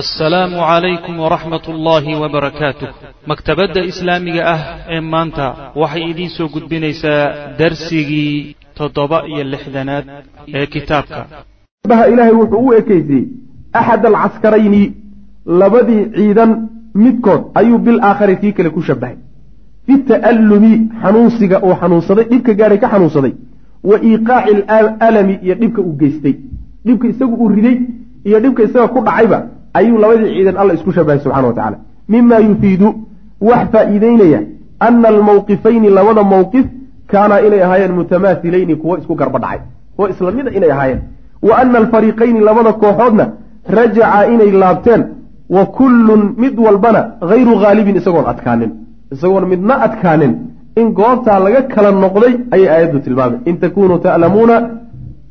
assalaamu calaykum waraxmat ullaahi wabarakaatuh maktabadda islaamiga ah ee maanta waxay idiin soo gudbinaysaa darsigii toddoba iyo lixdanaad ee kitaabka. Baha ilaahay wuxuu u ekaysiyey axad alcaskarayni labadii ciidan midkood ayuu bil aakhari kii kale ku shabahay fi ta'allumi xanuunsiga uu xanuunsaday dhibka gaadhay ka xanuunsaday. Wa iiqaaci alaalami iyo dhibka uu geystay. Dhibka isagu uu riday iyo dhibka isaga ku dhacayba ayuu labadii ciidan alla isku shabahay subxana wa tacala mima yufiidu wax faa'iideynaya ana almawqifayni labada mawqif kaanaa inay ahaayeen mutamaasilayni kuwo isku garba dhacay. Kuwo isla mida inay ahaayeen. Wa ana alfariiqayni labada kooxoodna rajaca inay laabteen wa kullun mid walbana hayru haalibin isagoon adkaanin. Isagoon midna adkaanin. In goobtaa laga kala noqday ayay aayaddu tilmaamay in takunuu ta'lamuuna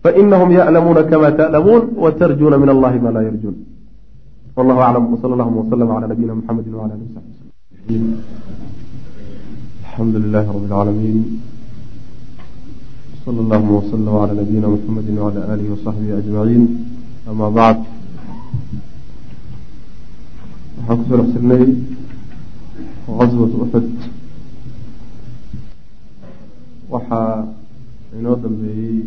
fainahum ya'lamuuna kama ta'lamuun wa tarjuuna min allahi ma laa yarjuun wallahu aclam wsala allahuma wslm cala nabiyina mxamedi wala ali wsaxbi wslm alxamdu lilahi rabi lcaalamiin sala allahuma wslm cala nabiyina mxamedi wala alihi wasaxbihi ajmaciin ama bacd waxaan ku soo dhex jirnay qaswat uxud waxaa inoo dambeeyey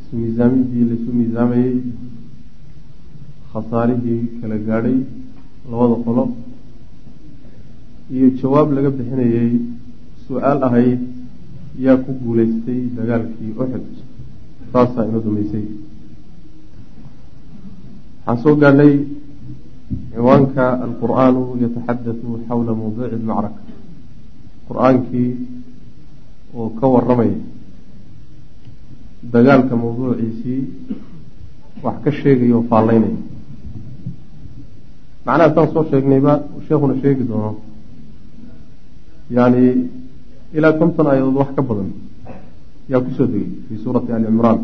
isu miisaamidii laisu miisaamayey khasaarihii kala gaadhay labada qolo. Iyo jawaab laga bixinayey su'aal ahayd yaa ku guuleystay dagaalkii uxud saasaa inoo dambeysay waxaan soo gaadhnay ciwaanka alqur'aanu yataxadatu xawla mawduuci lmacraka qur'aankii oo ka waramaya dagaalka mawduuciisii wax ka sheegaya oo faallaynaya macnaha saan soo sheegnayba sheekuna sheegi doono yani ilaa konton aayadood wax ka badan yaa ku soo degay fii suurati ali cimraan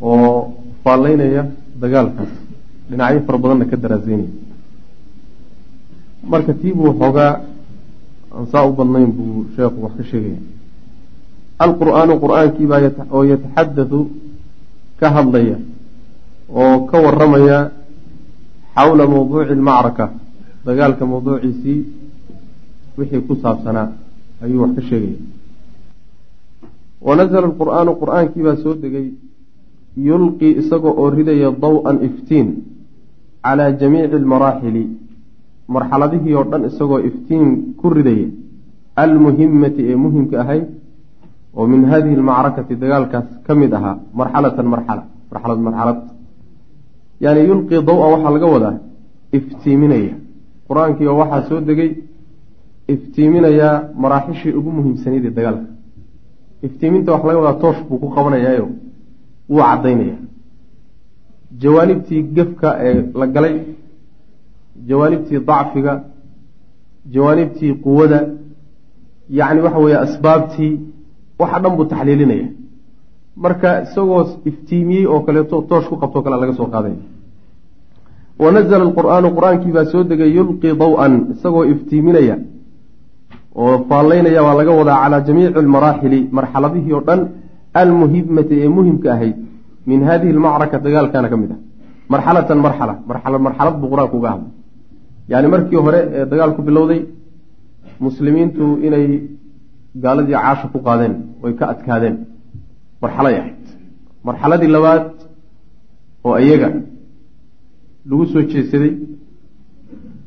oo faallaynaya dagaalkaas dhinacyo fara badanna ka daraaseynaya marka tiibuu xoogaa aan saa u badnayn buu sheekhu wax ka sheegaya alqur-aanu qur'aankii baa oo yataxaddathu ka hadlaya oo ka waramaya xawla mawduuci almacraka dagaalka mawduuciisii wixii ku saabsanaa ayuu wax ka sheegaya wanazla alqur-aanu qur'aankii baa soo degay yulqii isagoo oo ridaya daw-an iftiin calaa jamiici almaraaxili marxaladihii oo dhan isagoo iftiin ku ridaya almuhimati ee muhimka ahayd oo min hadihi almacrakati dagaalkaas ka mid ahaa marxalatan marxala marxalad marxalad yani yulqii daw-an waxaa laga wadaa iftiiminaya. Qur'aankii oo waxaa soo degay iftiiminayaa maraaxishii ugu muhiimsanayd dagaalka. Iftiiminta waxa laga wadaa toosh buu ku qabanayaayo wuu caddaynaya. Jawaanibtii gefka ee la galay jawaanibtii dacfiga jawaanibtii quwada yacni waxa weeye asbaabtii waxa dhan buu taxliilinaya. Marka isagoo iftiimiyey oo kaleeto toosh ku qabtoo kale laga soo qaaday wanazla alqur-aanu qur'aankii baa soo degay yulqii daw-an isagoo iftiiminaya oo faallaynaya waa laga wadaa calaa jamiici almaraaxili marxaladihii oo dhan almuhimati ee muhimka ahayd min hadihi almacraka dagaalkana ka mid ah marxalatan marxala marxalad marxalad buu qur'aanku uga hadlay yani markii hore ee dagaalku bilowday muslimiintu inay gaaladii caasha ku qaadeen way ka adkaadeen marxalay ahayd marxaladii labaad oo iyaga lagu soo jeesaday.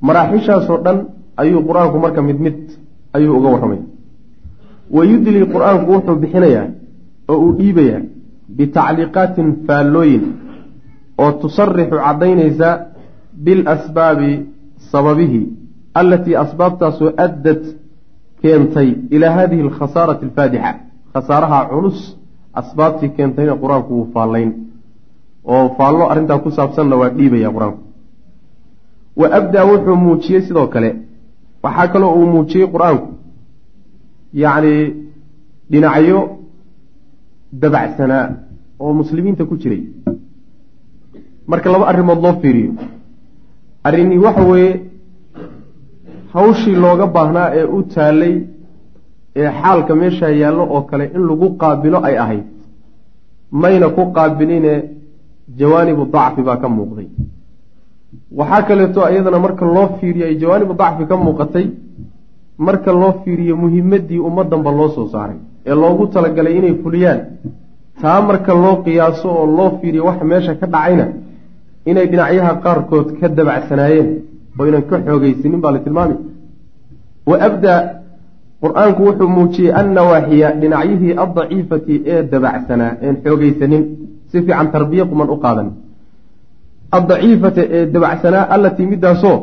Maraaxishaasoo dhan ayuu qur'aanku marka mid mid ayuu uga warramay. Wayudli qur'aanku wuxuu bixinayaa oo uu dhiibayaa bitacliiqaatin faallooyin oo tusarixu caddaynaysa bilasbaabi sababihi allatii asbaabtaasoo addad keentay ilaa hadihi alkhasaarati alfaadixa khasaaraha culus asbaabtii keentayna qur'aanku wuu faallayn oo faallo arrintaa ku saabsanna waa dhiibaya qur'aanku. Wa abdaa wuxuu muujiyey sidoo kale waxaa kaloo uu muujiyey qur'aanku. Yacni dhinacyo dabacsanaa oo muslimiinta ku jiray. Marka laba arrimood loo fiiriyo. Arrinii waxa weeye hawshii looga baahnaa ee u taallay ee xaalka meeshaa yaallo oo kale in lagu qaabilo ay ahayd. Mayna ku qaabiline jawaanibu dacfi baa ka muuqday. Waxaa kaleeto iyadana marka loo fiiriyo ay jawaanibu dacfi ka muuqatay marka loo fiiriyo muhimaddii ummaddanba loo soo saaray ee loogu talagalay inay fuliyaan. Taa marka loo qiyaaso oo loo fiiriyo waxa meesha ka dhacayna inay dhinacyaha qaarkood ka dabacsanaayeen oo ynan ka xoogaysanin baa la tilmaamay. Wa abdaa qur'aanku wuxuu muujiyey annawaaxiya dhinacyihii addaciifati ee dabacsanaa een xoogaysanin si fiican tarbiye quman u qaadan. Addaciifata ee dabacsanaa allatii middaasoo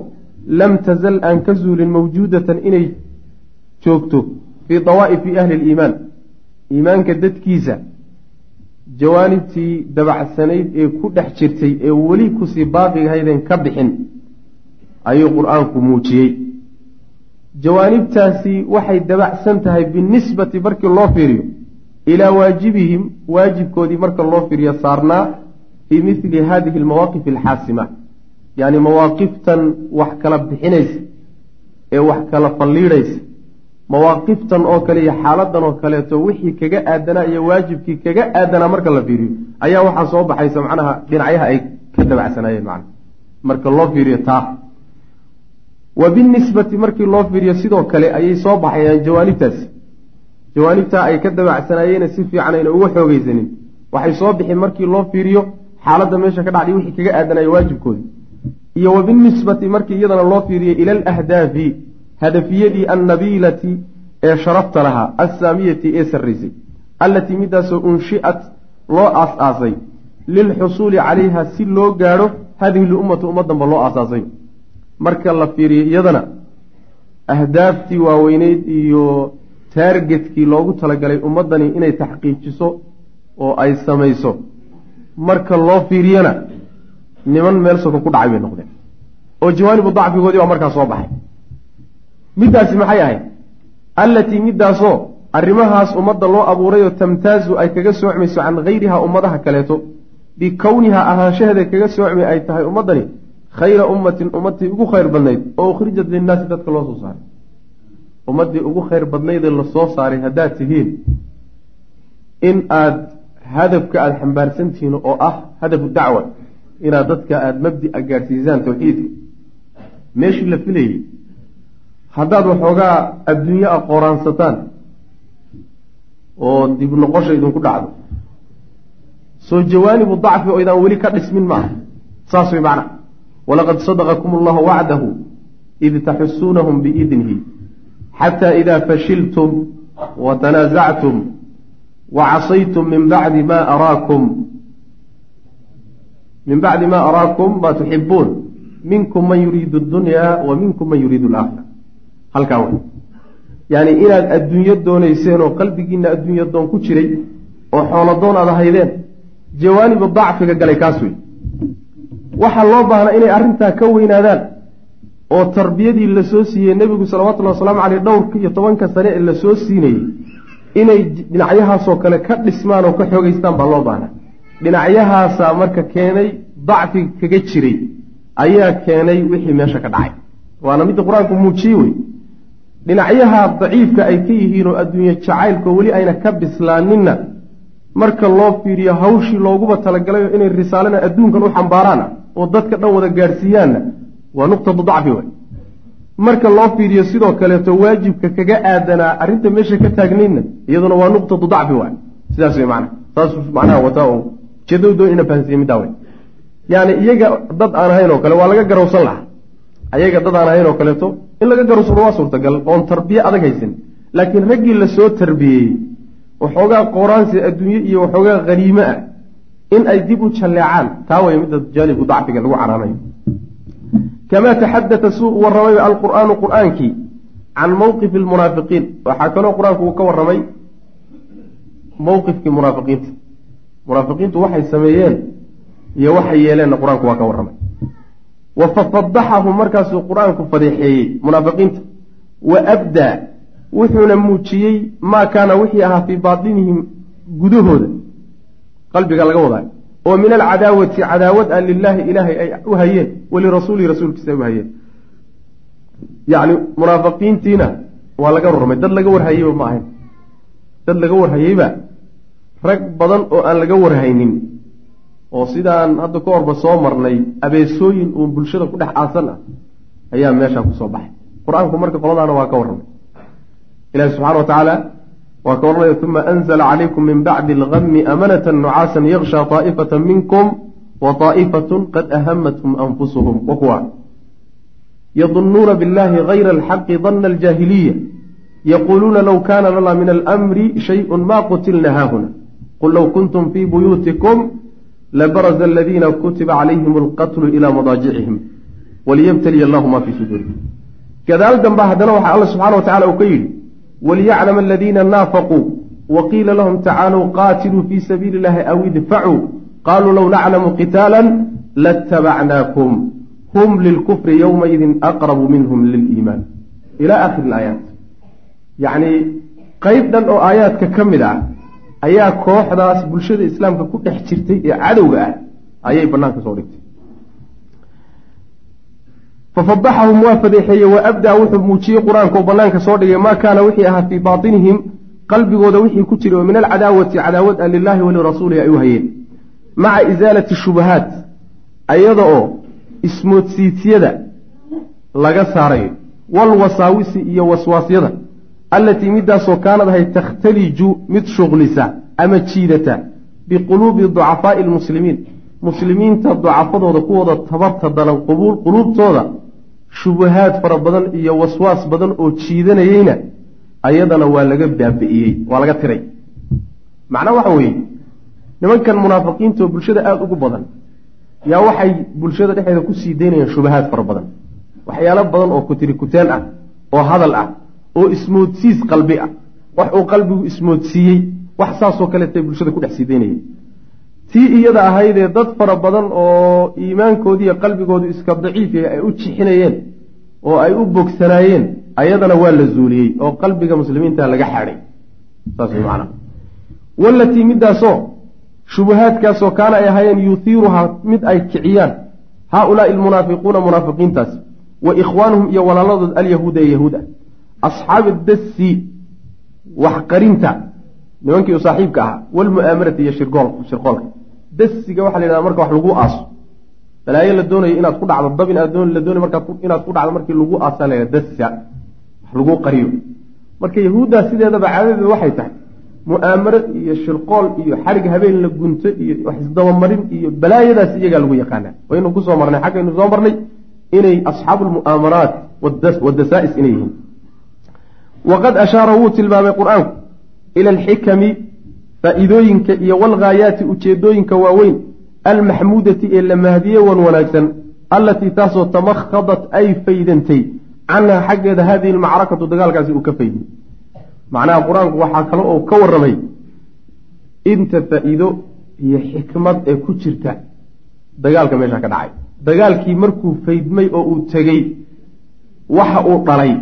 lam tazal aan ka zuulin mawjuudatan inay joogto fii dawaa'ifi ahli liimaan iimaanka dadkiisa jawaanibtii dabacsanayd ee ku dhex jirtay ee weli ku sii baaqigahaydeen ka bixin ayuu qur'aanku muujiyey. Jawaanibtaasi waxay dabacsan tahay binisbati markii loo fiiriyo ilaa waajibihim waajibkoodii marka loo fiiriyo saarnaa fii mithli hadihi almawaaqif alxaasima yacni mawaaqiftan wax kala bixinaysa ee wax kala falliidhaysa mawaaqiftan oo kale iyo xaaladan oo kaleeto wixii kaga aadanaa iyo waajibkii kaga aadanaa marka la fiiriyo ayaa waxaa soo baxaysa macnaha dhinacyaha ay ka dabacsanaayeen macna marka loo fiiriyo taa wa binisbati markii loo fiiriyo sidoo kale ayay soo baxayaan jawaanibtaasi jawaanibtaa ay ka dabacsanaayeen si fiican ayna uga xoogeysanin waxay soo bixin markii loo fiiriyo xaaladda meesha ka dhacday wixii kaga aadanaya waajibkoodi iyo wa binisbati markii iyadana loo fiiriyo ila alahdaafi hadafiyadii annabiilati ee sharafta lahaa assaamiyati ee sarraysay allatii midaasoo unshi'at loo aas-aasay lilxusuuli calayha si loo gaadho hadihi lummatu ummaddanba loo aasaasay. Marka la fiiriyo iyadana ahdaaftii waaweyneyd iyo taargetkii loogu talagalay ummaddani inay taxqiijiso oo ay samayso. Marka loo fiiriyana niman meel soko ku dhacay bay noqdeen. Oo jawaanibu dacfigoodii baa markaa soo baxay. Middaasi maxay ahayd? Allatii middaasoo arrimahaas ummadda loo abuurayoo tamtaazu ay kaga soocmayso can hayrihaa ummadaha kaleeto bikownihaa ahaanshaheeda kaga soocmay ay tahay ummaddani khayra ummatin ummadtii ugu khayr badnayd oo ukhrijat linnaasi dadka loo soo saaray ummaddii ugu khayr badnaydee la soo saaray haddaad tihiin in aada hadafka aada xambaarsantihiin oo ah hadafu dacwa inaad dadka aada mabdi-a gaadhsiisaan tawxiidka. Meeshii la filayey haddaad waxoogaa adduunye a qooraansataan oo dib noqosha idinku dhacdo. Soo jawaanibu dacfi oo weli ka dhismin ma aha saas way macna. Walaqad sadaqakum allahu wacdahu id taxusuunahum biidnihi xataa idaa fashiltum wa casaytum min bacdi ma araakum min bacdi ma araakum ma tuxibuun minkum man yuriidu addunya wa minkum man yuriidu alaakhira halkaa wey yacni inaad adduunyo doonayseen oo qalbigiina adduunyo doon ku jiray oo xoolo doon aad ahaydeen jawaanibu dacfiga galay kaas wey waxaa loo baahnaa inay arrintaa ka weynaadaan oo tarbiyadii la soo siiyey nebigu salawatullahi wasalaamu caleyh dhowrka iyo tobanka sane ee la soo siinayey inay dhinacyahaasoo kale ka dhismaan oo ka xoogeystaan baa loo baahnaa. Dhinacyahaasaa marka keenay dacfiga kaga jiray ayaa keenay wixii meesha ka dhacay. Waana midda qur'aanku muujiyey wey. Dhinacyaha daciifka ay ka yihiin oo adduunye jacaylko weli ayna ka bislaaninna marka loo fiiriyo hawshii looguba talagalayo inay risaalana adduunkan u xambaaraana oo dadka dhan wada gaadhsiiyaanna waa nuqtatu dacfi wey marka loo fiiriyo sidoo kaleeto waajibka kaga aadanaa arrinta meesha ka taagnaydna iyaduna waa nuqtatu dacfi waay. Sidaas wey macana saasuu macnaha wataa oo ujeedadu doon ina fahansiiye middaa wey yaani iyaga dad aan ahayn oo kale waa laga garowsan lahaa. Ayaga dad aan ahayn oo kaleeto in laga garowsado waa suurtagal oon tarbiye adag haysan laakiin raggii la soo tarbiyeeyey waxoogaa qooraansi adduunye iyo waxoogaa haniime ah in ay dib u jalleecaan. Taa way midda jaanibku dacfiga lagu canaanayo kamaa taxadata suu u warramay alqur'aanu qur'aankii can mowqifi almunaafiqiin waxaa kaloo qur'aanku uu ka warramay mowqifkii munaafiqiinta munaafiqiintu waxay sameeyeen iyo waxay yeeleenna qur'aanku waa ka warramay wa fafadaxahum markaasuu qur'aanku fadeexeeyey munaafiqiinta wa abdaa wuxuuna muujiyey maa kaana wixii ahaa fii baatinihim gudahooda qalbiga laga wadaa oo min alcadaawati cadaawad a lilaahi ilaahay ay u hayeen walirasuulihi rasuulkiisa ay u hayeen. Yacni munaafiqiintiina waa laga warramay. Dad laga warhayeyba ma ahayn. Dad laga warhayeyba rag badan oo aan laga warhaynin oo sidaan hadda ka horba soo marnay abeesooyin uun bulshada ku dhex aasan ah ayaa meeshaa ku soo baxay. Qur'aanku marka qoladaana waa ka warramay. Ilahi subxana wa tacaala waa ka warramaya uma anzla calaykum min bacdi algami amanata nucaasan yaksha طaa'ifata minkum wa طaa'ifat qad ahamathum anfusuhum wa kuwa yadunuuna biاllahi gayra alxaqi dana aljaahiliya yaquuluuna low kana lana min almri shayءu ma qutilna haahuna qul low kuntum fii buyuutikum labaraza aladiina kutiba calayhim alqatlu ila madaajicihim waliyabtaliya allahu ma fii suduurihim gadaal damba haddana waxaa alla subxana wa tacala uu ka yidhi waliyaclam aladiina naafaquu waqiila lahum tacaaluu qaatiluu fii sabiili illahi aw idfacuu qaluu low naclamu qitaala latabacnaakum hum lilkufri yowmaidin aqrabu minhum liliimaan ila akhiri ilaayaat yacni qeyb dhan oo aayaadka ka mid ah ayaa kooxdaas bulshada islaamka ku dhex jirtay ee cadowga ah ayay banaanka soo dhigtay fafadaxahum waa fadeexeeye wa abdaa wuxuu muujiyey qur'aanka oo banaanka soo dhigay maa kaana wixii ahaa fii baatinihim qalbigooda wixii ku jiray oo min alcadaawati cadaawad a lilaahi walirasuulihi ay u hayeen maca isaalati shubahaat ayada oo ismoodsiisyada laga saarayo walwasaawisi iyo waswaasyada allatii midaasoo kaanad ahay takhtaliju mid shuqlisa ama jiidata biquluubi ducafaai lmuslimiin muslimiinta ducafadooda kuwooda tabarta dalan quluubtooda shubahaad fara badan iyo waswaas badan oo jiidanayeyna ayadana waa laga baabi'iyey waa laga tiray. Macnaa waxa weeye nimankan munaafiqiinta oo bulshada aada ugu badan yaa waxay bulshada dhexdeeda ku sii daynayaan shubahaad fara badan. Waxyaalo badan oo kutiri kuteen ah oo hadal ah oo ismoodsiis qalbi ah. Wax uu qalbigu ismoodsiiyey wax saasoo kaleetay bulshada ku dhex sii daynayeen tii iyada ahaydee dad fara badan oo iimaankoodiiyo qalbigoodu iska daciif ay u jixinayeen oo ay u bogsanaayeen ayadana waa la zuuliyey oo qalbiga muslimiinta laga macnaha wallatii middaasoo shubahaadkaasoo kaana ay ahaayeen yuhiiruhaa mid ay kiciyaan haa-ulaai almunaafiquuna munaafiqiintaasi wa ikhwaanuhum iyo walaaladood alyahuuda ee yahuud ah asxaabi dasi waxqarinta nimankii u saaxiibka ahaa walmu'aamarati iyo shirqoolka dasiga waxaa la yidhahda marka wax lagu aaso. Balaayo la doonayo inaad ku dhacdo dab inaad la doonay markaad inaad ku dhacdo markii lagu aasaa la yidhahda dasa wax lagu qariyo. Marka yahuuddaa sideedaba caadadeedu waxay tahay mu'aamaro iyo shirqool iyo xarig habeen la gunto iyo wax isdabamarin iyo balaayadaas iyagaa lagu yaqaanaa. Waynu ku soo marnay xaggaynu soo marnay inay asxaabu lmu'aamaraat wadasaa'is inay yihiin. Waqad ashaara wuu tilmaamay qur'aanku ila alxikami faa-iidooyinka iyo walghaayaati ujeedooyinka waaweyn almaxmuudati ee la mahdiye wan wanaagsan allatii taasoo tamakhadat ay faydantay canhaa xaggeeda hadihi almacrakatu dagaalkaasi uu ka faydmay macnaha qur'aanku waxaa kale oo ka warramay inta faa-iido iyo xikmad ee ku jirta dagaalka meesha ka dhacay. Dagaalkii markuu faydmay oo uu tegey waxa uu dhalay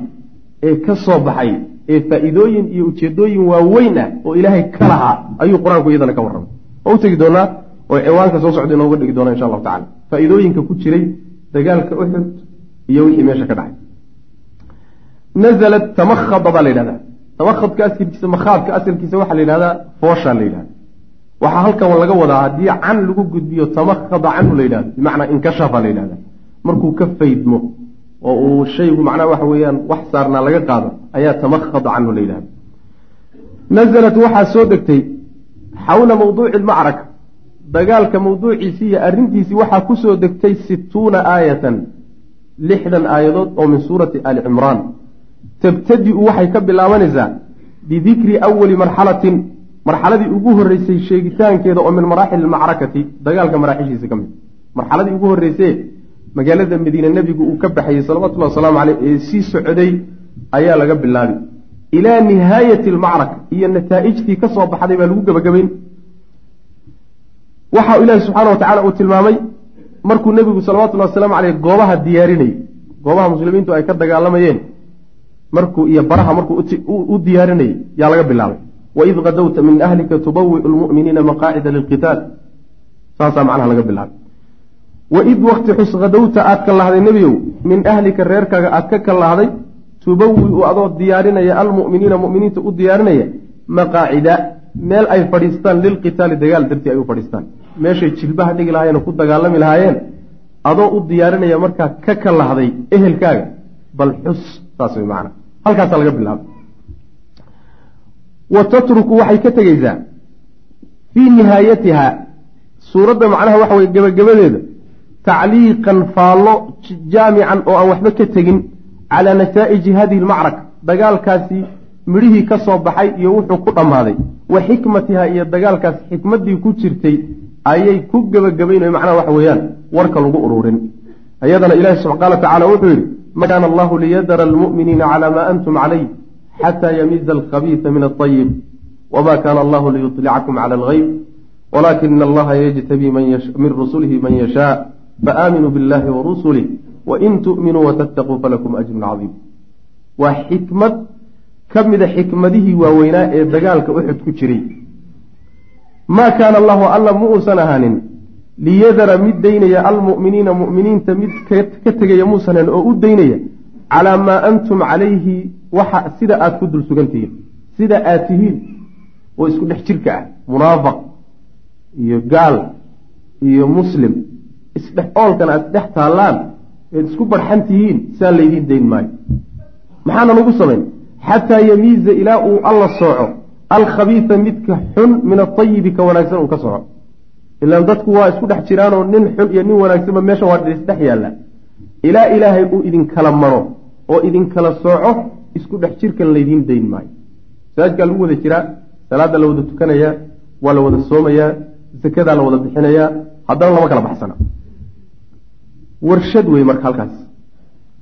ee ka soo baxay ee faa-iidooyin iyo ujeedooyin waaweyn ah oo ilaahay ka lahaa ayuu qur'aanku iyadana ka warramay. Waa u doonaa? Oo ciwaanka soo socda inooga dhigi doona insha allahu tacala faa-iidooyinka ku jiray dagaalka uxud iyo wixii meesha ka dhacay. Nazalat tamakhada baa la yidhahdaa. Tamakhadka asalkiisa makhaadka asalkiisa waxaa la yidhahdaa fooshaa la yidhahda waxaa halkan laga wadaa haddii can lagu gudbiyo tamakhada canhu la yidhahdo bimacnaa inkashafa la yidhahda markuu ka faydmo oo uu shaygu macnaha waxa weeyaan wax saarnaa laga qaado ayaa tamakhada canhu la yidhahda nazalat waxaa soo degtay xawla mawduuci almacraka. Dagaalka mawduuciisii iyo arrintiisii waxaa ku soo degtay situuna aayatan lixdan aayadood oo min suurati ali cimraan. Tabtadi-u waxay ka bilaabanaysaa bidikri awali marxalatin marxaladii ugu horreysay sheegitaankeeda oo min maraaxil almacrakati dagaalka maraaxishiisa ka mid. Marxaladii ugu horreysee magaalada madiine nebigu uu ka baxayey salawatullahi wasalaamu caleyh ee sii socday ayaa laga bilaabi ilaa nihaayati almacraka iyo nataa'ijtii ka soo baxday baa lagu gebagabayn waxa ilaahi subxaana wa tacala uu tilmaamay markuu nebigu salawatullahi wasalaamu caleyh goobaha diyaarinayay goobaha muslimiintu ay ka dagaalamayeen markuu iyo baraha markuu u diyaarinayay yaa laga bilaabay. Waid kadowta min ahlika tubawiu lmu'miniina maqaacida lilqitaal saasaa macnaha laga bilaabay waid wakti xus kadowta aad ka lahday nebiyow min ahlika reerkaaga aad ka kallahday tubawi-u adoo diyaarinaya almu'miniina mu'miniinta u diyaarinaya maqaacida meel ay fadhiistaan lilqitaali dagaal dartii ay u fadhiistaan. Meeshay jilbaha dhigi lahaayeen ku dagaalami lahaayeen adoo u diyaarinaya markaa ka kalahday ehelkaaga. Bal xus saas way macana halkaasaa laga bilaaba wa tatruku waxay ka tegeysaa fii nihaayatiha suuradda macnaha waxa weye gebagabadeeda tacliiqan faallo jaamican oo aan waxba ka tegin calaa nasaa'iji hadihi lmacraka dagaalkaasi midhihii ka soo baxay iyo wuxuu ku dhammaaday. Wa xikmatiha iyo dagaalkaas xikmaddii ku jirtay ayay ku gebagabaynayo macnaha waxa weeyaan warka lagu ururin. Ayadana ilahi sub qaala tacala wuxuu yidhi ma kaana allahu liyadara almu'miniina calaa maa antum calayh xataa yamiza alkhabiisa min aطayib wma kaana allahu liyuطlicakum cala algayb walaakina allaha yajtabii min rusulihi man yashaa faaaminuu biاllahi warusulih wain tu'minuu watattaquu falakum ajrun cadiim waa xikmad ka mida xikmadihii waaweynaa ee dagaalka uxud ku jiray. Maa kaana allahu alla ma uusan ahaanin liyadara mid daynaya almu'miniina mu'miniinta mid ka tegaya muusan ahanin oo u daynaya calaa maa antum calayhi waxa sida aada ku dul sugantihiin sida aad tihiin oo isku dhex jirka ah munaafaq iyo gaal iyo muslim isdhex oolkan aad isdhex taallaan eed isku barxan tihiin saa laydiin dayn maayo. Maxaana lagu samayn? Xataa yamiiza ilaa uu alla sooco alkhabiisa midka xun min atayibi ka wanaagsan uu ka soco ilaan dadku waa isku dhex jiraanoo nin xun iyo nin wanaagsanba meesha waa isdhex yaalla. Ilaa ilaahay uu idinkala maro oo idinkala sooco isku dhex jirkan laydiin dayn maayo. Masaajidkaa lagu wada jiraa salaada la wada tukanayaa waa la wada soomayaa sakadaa la wada bixinayaa haddana lama kala baxsana warshad wey marka halkaas.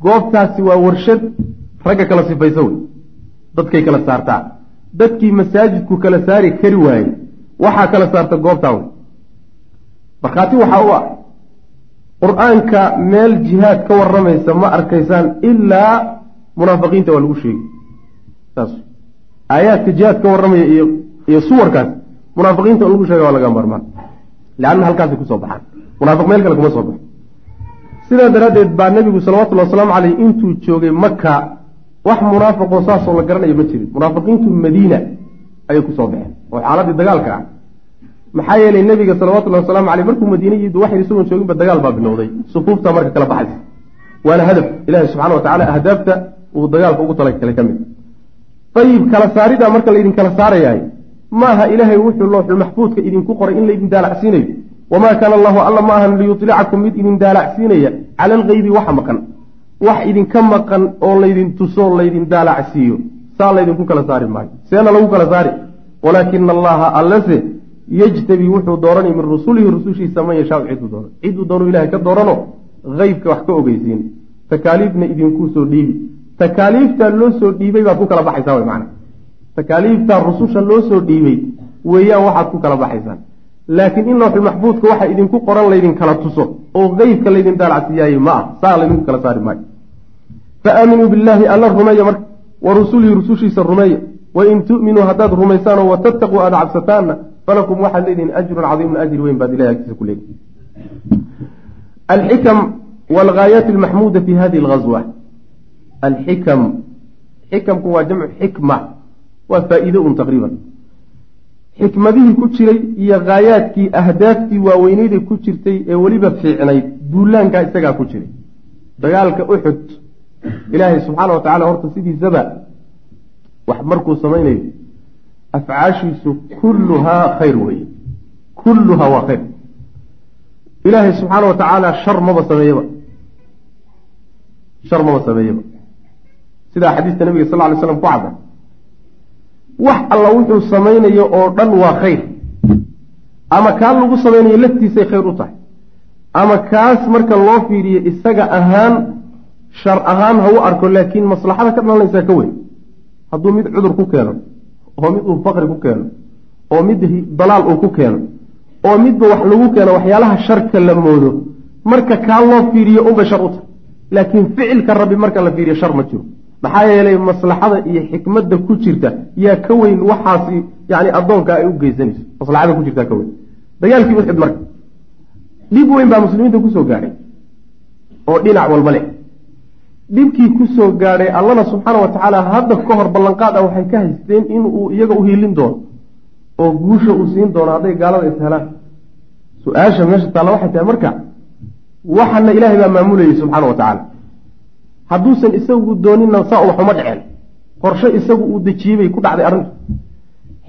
Goobtaasi waa warshad ragga kala sifaysa wey. Dadkay kala saartaa. Dadkii masaajidku kala saari kari waayey waxaa kala saarta goobtaa wey. Markhaati waxaa u ah qur'aanka meel jihaad ka waramaysa ma arkaysaan ilaa munaafiqiinta waa lagu sheegi saas. Aayaadka jihaad ka warramaya iyo iyo suwarkaas munaafiqiinta in lagu sheega waa laga marmaan leanna halkaasay ku soo baxaan. Munaafiq meel kale kuma soo baxo sidaa daraaddeed baa nebigu salawatullhi wasalaamu caleyh intuu joogay maka wax munaafiqoo saasoo la garanayo ma jirin. Munaafiqiintu madiina ayay ku soo baxeen oo xaaladii dagaalka ah. Maxaa yeelay nebiga salawatullahi wasalaamu caleyh markuu madiine yidu waxay isagoon jooginba dagaal baa bilowday sufuufta marka kala baxaysa. Waana hadaf. Ilahi subxana wa tacala ahdaafta uu dagaalka ugu talagalay ka mid. Ayib kala saaridaa marka laydin kala saarayahay. Maaha ilaahay wuxuu looxul maxfuudka idinku qoray in laydin daalacsiinayo wamaa kaana allahu alla ma ahan liyutlicakum mid idin daalacsiinaya cala algeybi waxa maqan wax idinka maqan oo laydin tuso laydin daalacsiiyo saa laydinku kala saari maayo seena lagu kala saari walaakina allaha allase yejtabii wuxuu dooranay min rusulihi rusushiisa man yashaau ciduu dooran ciduu doonuu ilahay ka doorano heybka wax ka ogeysiin takaaliifna idinkuu soo dhiibi takaaliiftaa loo soo dhiibay baad ku kala baxaysaa wy macana takaaliiftaa rususha loo soo dhiibay weeyaan waxaad ku kala baxaysaan laakiin in lawxul maxfuudka waxa idinku qoran laydin kala tuso oo qeybka laydin daalacsiiyaaye ma ah saa laydinku kala saari maayo. Fa aaminuu billaahi alla rumeeya marka wa rusulihi rusushiisa rumeeya wain tu'minuu haddaad rumaysaanoo watattaquu aada cabsataanna falakum waxaad leedihin ajrun cadiimun ajri weyn baad ilahi agtiisa ku leedihi alxikam walgaayaat almaxmuuda fi hadihi alghazwa. Alxikam xikamku waa jamcu xikma waa faa-iide un taqriiban xikmadihii ku jiray iyo khaayaadkii ahdaaftii waaweyneydee ku jirtay ee weliba fiicnayd duulaankaa isagaa ku jiray. Dagaalka uxud ilaahay subxaana wa tacala horta sidiisaba wax markuu samaynayo afcaashiisu kulluhaa khayr weeye. Kulluhaa waa khayr. Ilaahay subxaana wa tacaala shar maba sameeyeba shar maba sameeyeba sidaa xadiista nabiga sal ly slam ku cadda wax alla wuxuu samaynayo oo dhan waa khayr. Ama kaa lagu samaynayo laftiisay khayr u tahay. Ama kaas marka loo fiiriyo isaga ahaan shar ahaan ha u arko laakiin maslaxada ka dhalanaysaa ka weyn. Hadduu mid cudur ku keeno oo mid uu faqri ku keeno oo mid dalaal uu ku keeno oo midba wax lagu keeno waxyaalaha sharka la moodo marka kaa loo fiiriyo unbay shar u tahay. Laakiin ficilka rabbi marka la fiiriyo shar ma jiro maxaa yeelay maslaxada iyo xikmadda ku jirta yaa ka weyn waxaasi yani addoonka ay u geysanayso. Maslaxada ku jirtaa ka weyn. Dagaalkii uxud marka. Dhib weyn baa muslimiinta ku soo gaadhay oo dhinac walba leh. Dhibkii ku soo gaadhay allana subxaana wa tacaala hadda ka hor ballanqaad ah waxay ka haysteen inuu iyaga u hiilin doono oo guusha uu siin doono hadday gaalada is helaan. Su'aasha meesha taalla waxay tahay marka waxana ilaahay baa maamulayay subxaana wa tacaala hadduusan isagu doonina saa waxuma dhaceen qorshe isagu uu dejiyey bay ku dhacday arrintu.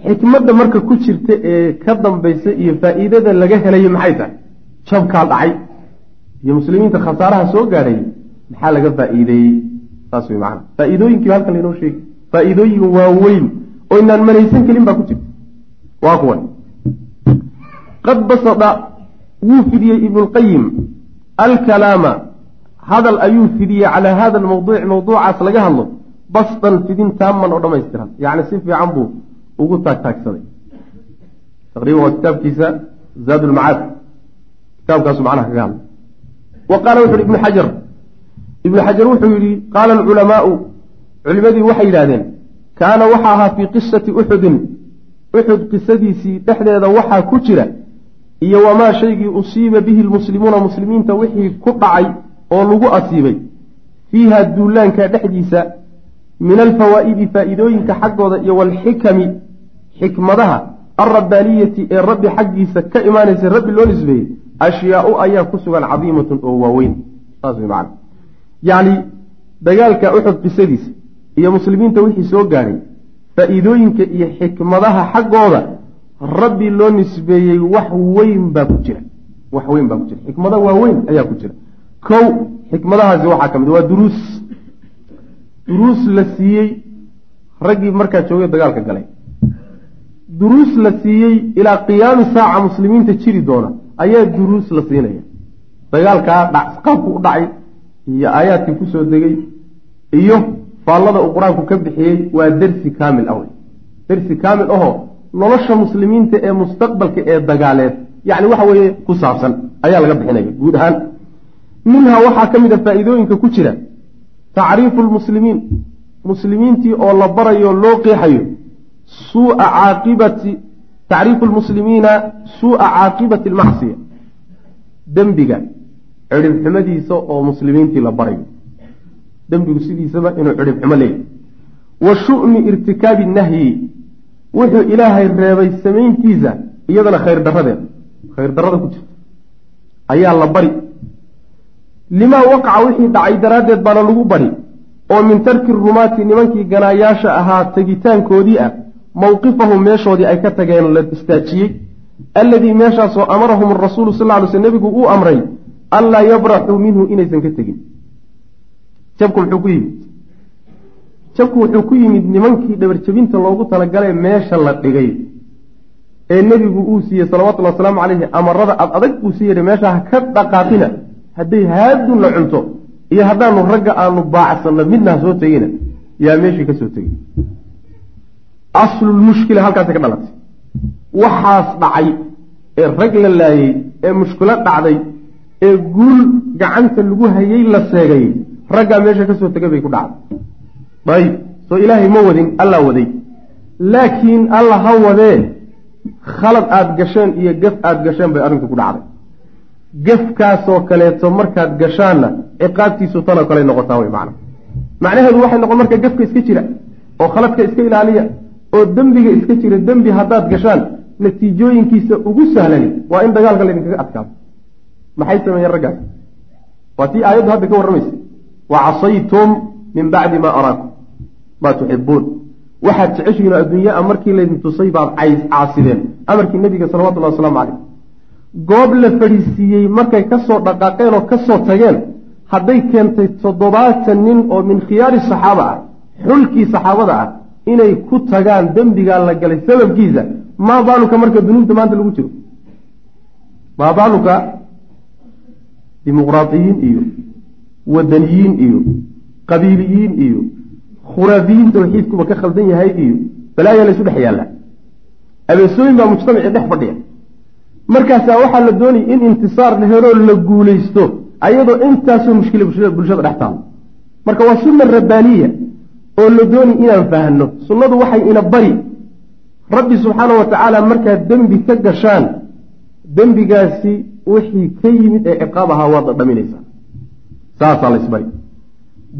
Xikmadda marka ku jirta ee ka dambaysa iyo faa'iidada laga helayo maxay tahay? Jabkaa dhacay. Iyo muslimiinta khasaaraha soo gaadhay maxaa laga faa'iideeyey? Saas wey macana faa'iidooyinkiiba halkan lainoo sheegi faa'iidooyin waaweyn oo inaan malaysan kelin baa ku jirta waa kuwan. Qad basada wuu fidiyey ibnulqayim alkalaama hadal ayuu fidiyey calaa hada almawduuci mawduucaas laga hadlo basdan fidin taaman oo dhamaystiran. Yacni si fiican buu ugu taagtaagsaday. Taqriban waa kitaabkiisa zaad kitaabkaasu macnaha kaga hadlay. Wa qaala wuxu uhi ibnu xajar ibnu xajar wuxuu yidhi qaala alculamaau culimadii waxay yidhahdeen kaana waxa ahaa fii qisati uxudin uxud qisadiisii dhexdeeda waxaa ku jira iyo wamaa shaygii usiiba bihi lmuslimuuna muslimiinta wixii ku dhacay oo lagu asiibay fiiha duulaanka dhexdiisa min alfawaa'idi faa'iidooyinka xaggooda iyo walxikami xikmadaha alrabbaaniyati ee rabbi xaggiisa ka imaanaysa rabbi loo nisbeeyey ashyaau ayaa ku sugan cadiimatun oo waaweyn. Saas way macana yacni dagaalka uxud qisadiisa iyo muslimiinta wixii soo gaadhay faa'iidooyinka iyo xikmadaha xaggooda rabbi loo nisbeeyey wax weyn baa ku jira. Wax weyn baa ku jira. Xikmado waaweyn ayaa ku jira kow xikmadahaasi waxaa ka mid waa duruus. Duruus la siiyey raggii markaa joogay dagaalka galay. Duruus la siiyey ilaa qiyaami saaca muslimiinta jiri doona ayaa duruus la siinaya. Dagaalkaa qaabku u dhacay iyo aayaadkii ku soo degay iyo faallada uu qur'aanku ka bixiyey waa dersi kaamil awey dersi kaamil ahoo nolosha muslimiinta ee mustaqbalka ee dagaaleed yacni waxa weeye ku saabsan ayaa laga bixinaya. Guud ahaan minhaa waxaa ka mid a faa'iidooyinka ku jira. Tacriifu lmuslimiin. Muslimiintii oo la barayo loo qeexayo. Suua caaqibati tacriifu lmuslimiina suu'a caaqibati almacsiya dembiga cidhibxumadiisa oo muslimiintii la barayo. Dembigu sidiisaba inuu cidhibxumo leeyahy wa shu'mi irtikaabi nahyi. Wuxuu ilaahay reebay samayntiisa iyadana khayr daradeed khayr darada ku jirta. Ayaa la bari limaa waqaca wixii dhacay daraaddeed baana lagu bari. Oo min tarki rumaati nimankii ganaayaasha ahaa tegitaankoodii ah mowqifahum meeshoodii ay ka tageen la istaajiyey. Alladii meeshaasoo amarahum arasuulu sal ly sl nebigu uu amray anlaa yabraxuu minhu inaysan ka tegin. Jabku muxuu ku yimid. Jabku wuxuu ku yimid nimankii dhabarjabinta loogu talagalay meesha la dhigay. Ee nebigu uu siiyey salawatullhi wasalaamu caleyhi amarada ad adag uu sii yidhi meesha ha ka dhaqaaqina hadday haadun la cunto iyo haddaanu ragga aanu baacsanno midna ha soo tegina yaa meeshii ka soo tegay aslulmushkila halkaasi ka dhalatay. Waxaas dhacay ee rag la laayey ee mushkilo dhacday ee guul gacanta lagu hayay la seegay raggaa meesha ka soo tegay bay ku dhacday. Ayib soo ilaahay ma wadin allaa waday. Laakiin alla ha wadee khalad aada gasheen iyo gaf aada gasheen bay arrinku ku dhacday gafkaasoo kaleeto markaad gashaanna ciqaabtiisu tanoo kale noqotaa wey macna macnaheedu waxay noqon marka gafka iska jira oo khaladka iska ilaaliya oo dembiga iska jira dembi haddaad gashaan natiijooyinkiisa ugu sahlani waa in dagaalka laydinkaga adkaado. Maxay sameeyeen raggaas? Waa tii aayaddu hadda ka warramaysa. Wa casaytum min bacdi maa araakum. Maa tuxibuun. Waxaad jeceshihiin oo adduunyaa markii laydin tusay baad caasideen. Amarkii nebiga salawatullahi wasalaamu caleyh goob la fadhiisiiyey markay ka soo dhaqaaqeen oo ka soo tageen hadday keentay toddobaatan nin oo min khiyaari saxaaba ah xulkii saxaabada ah inay ku tagaan dembigaa la galay sababkiisa maa baaluka marka dunuubta maanta lagu jiro? Maa baaluka dimuqraadiyiin iyo wadaniyiin iyo qabiiliyiin iyo khuraafiyiin tawxiidkuba ka khaldan yahay iyo balaayaa laysu dhex yaalla abeesooyin baa mujtamacii dhex fadhiya markaasaa waxaa la doonayay in intisaar la heloo la guulaysto ayadoo intaasoo mushkila bulshada dhex taalo. Marka waa sunna rabbaaniya oo la doonay inaan fahanno. Sunnadu waxay ina bari. Rabbi subxaana wa tacaala markaad dembi ka gashaan dembigaasi wixii ka yimid ee ciqaab ahaa waad dhadhaminaysaa saasaa la isbari.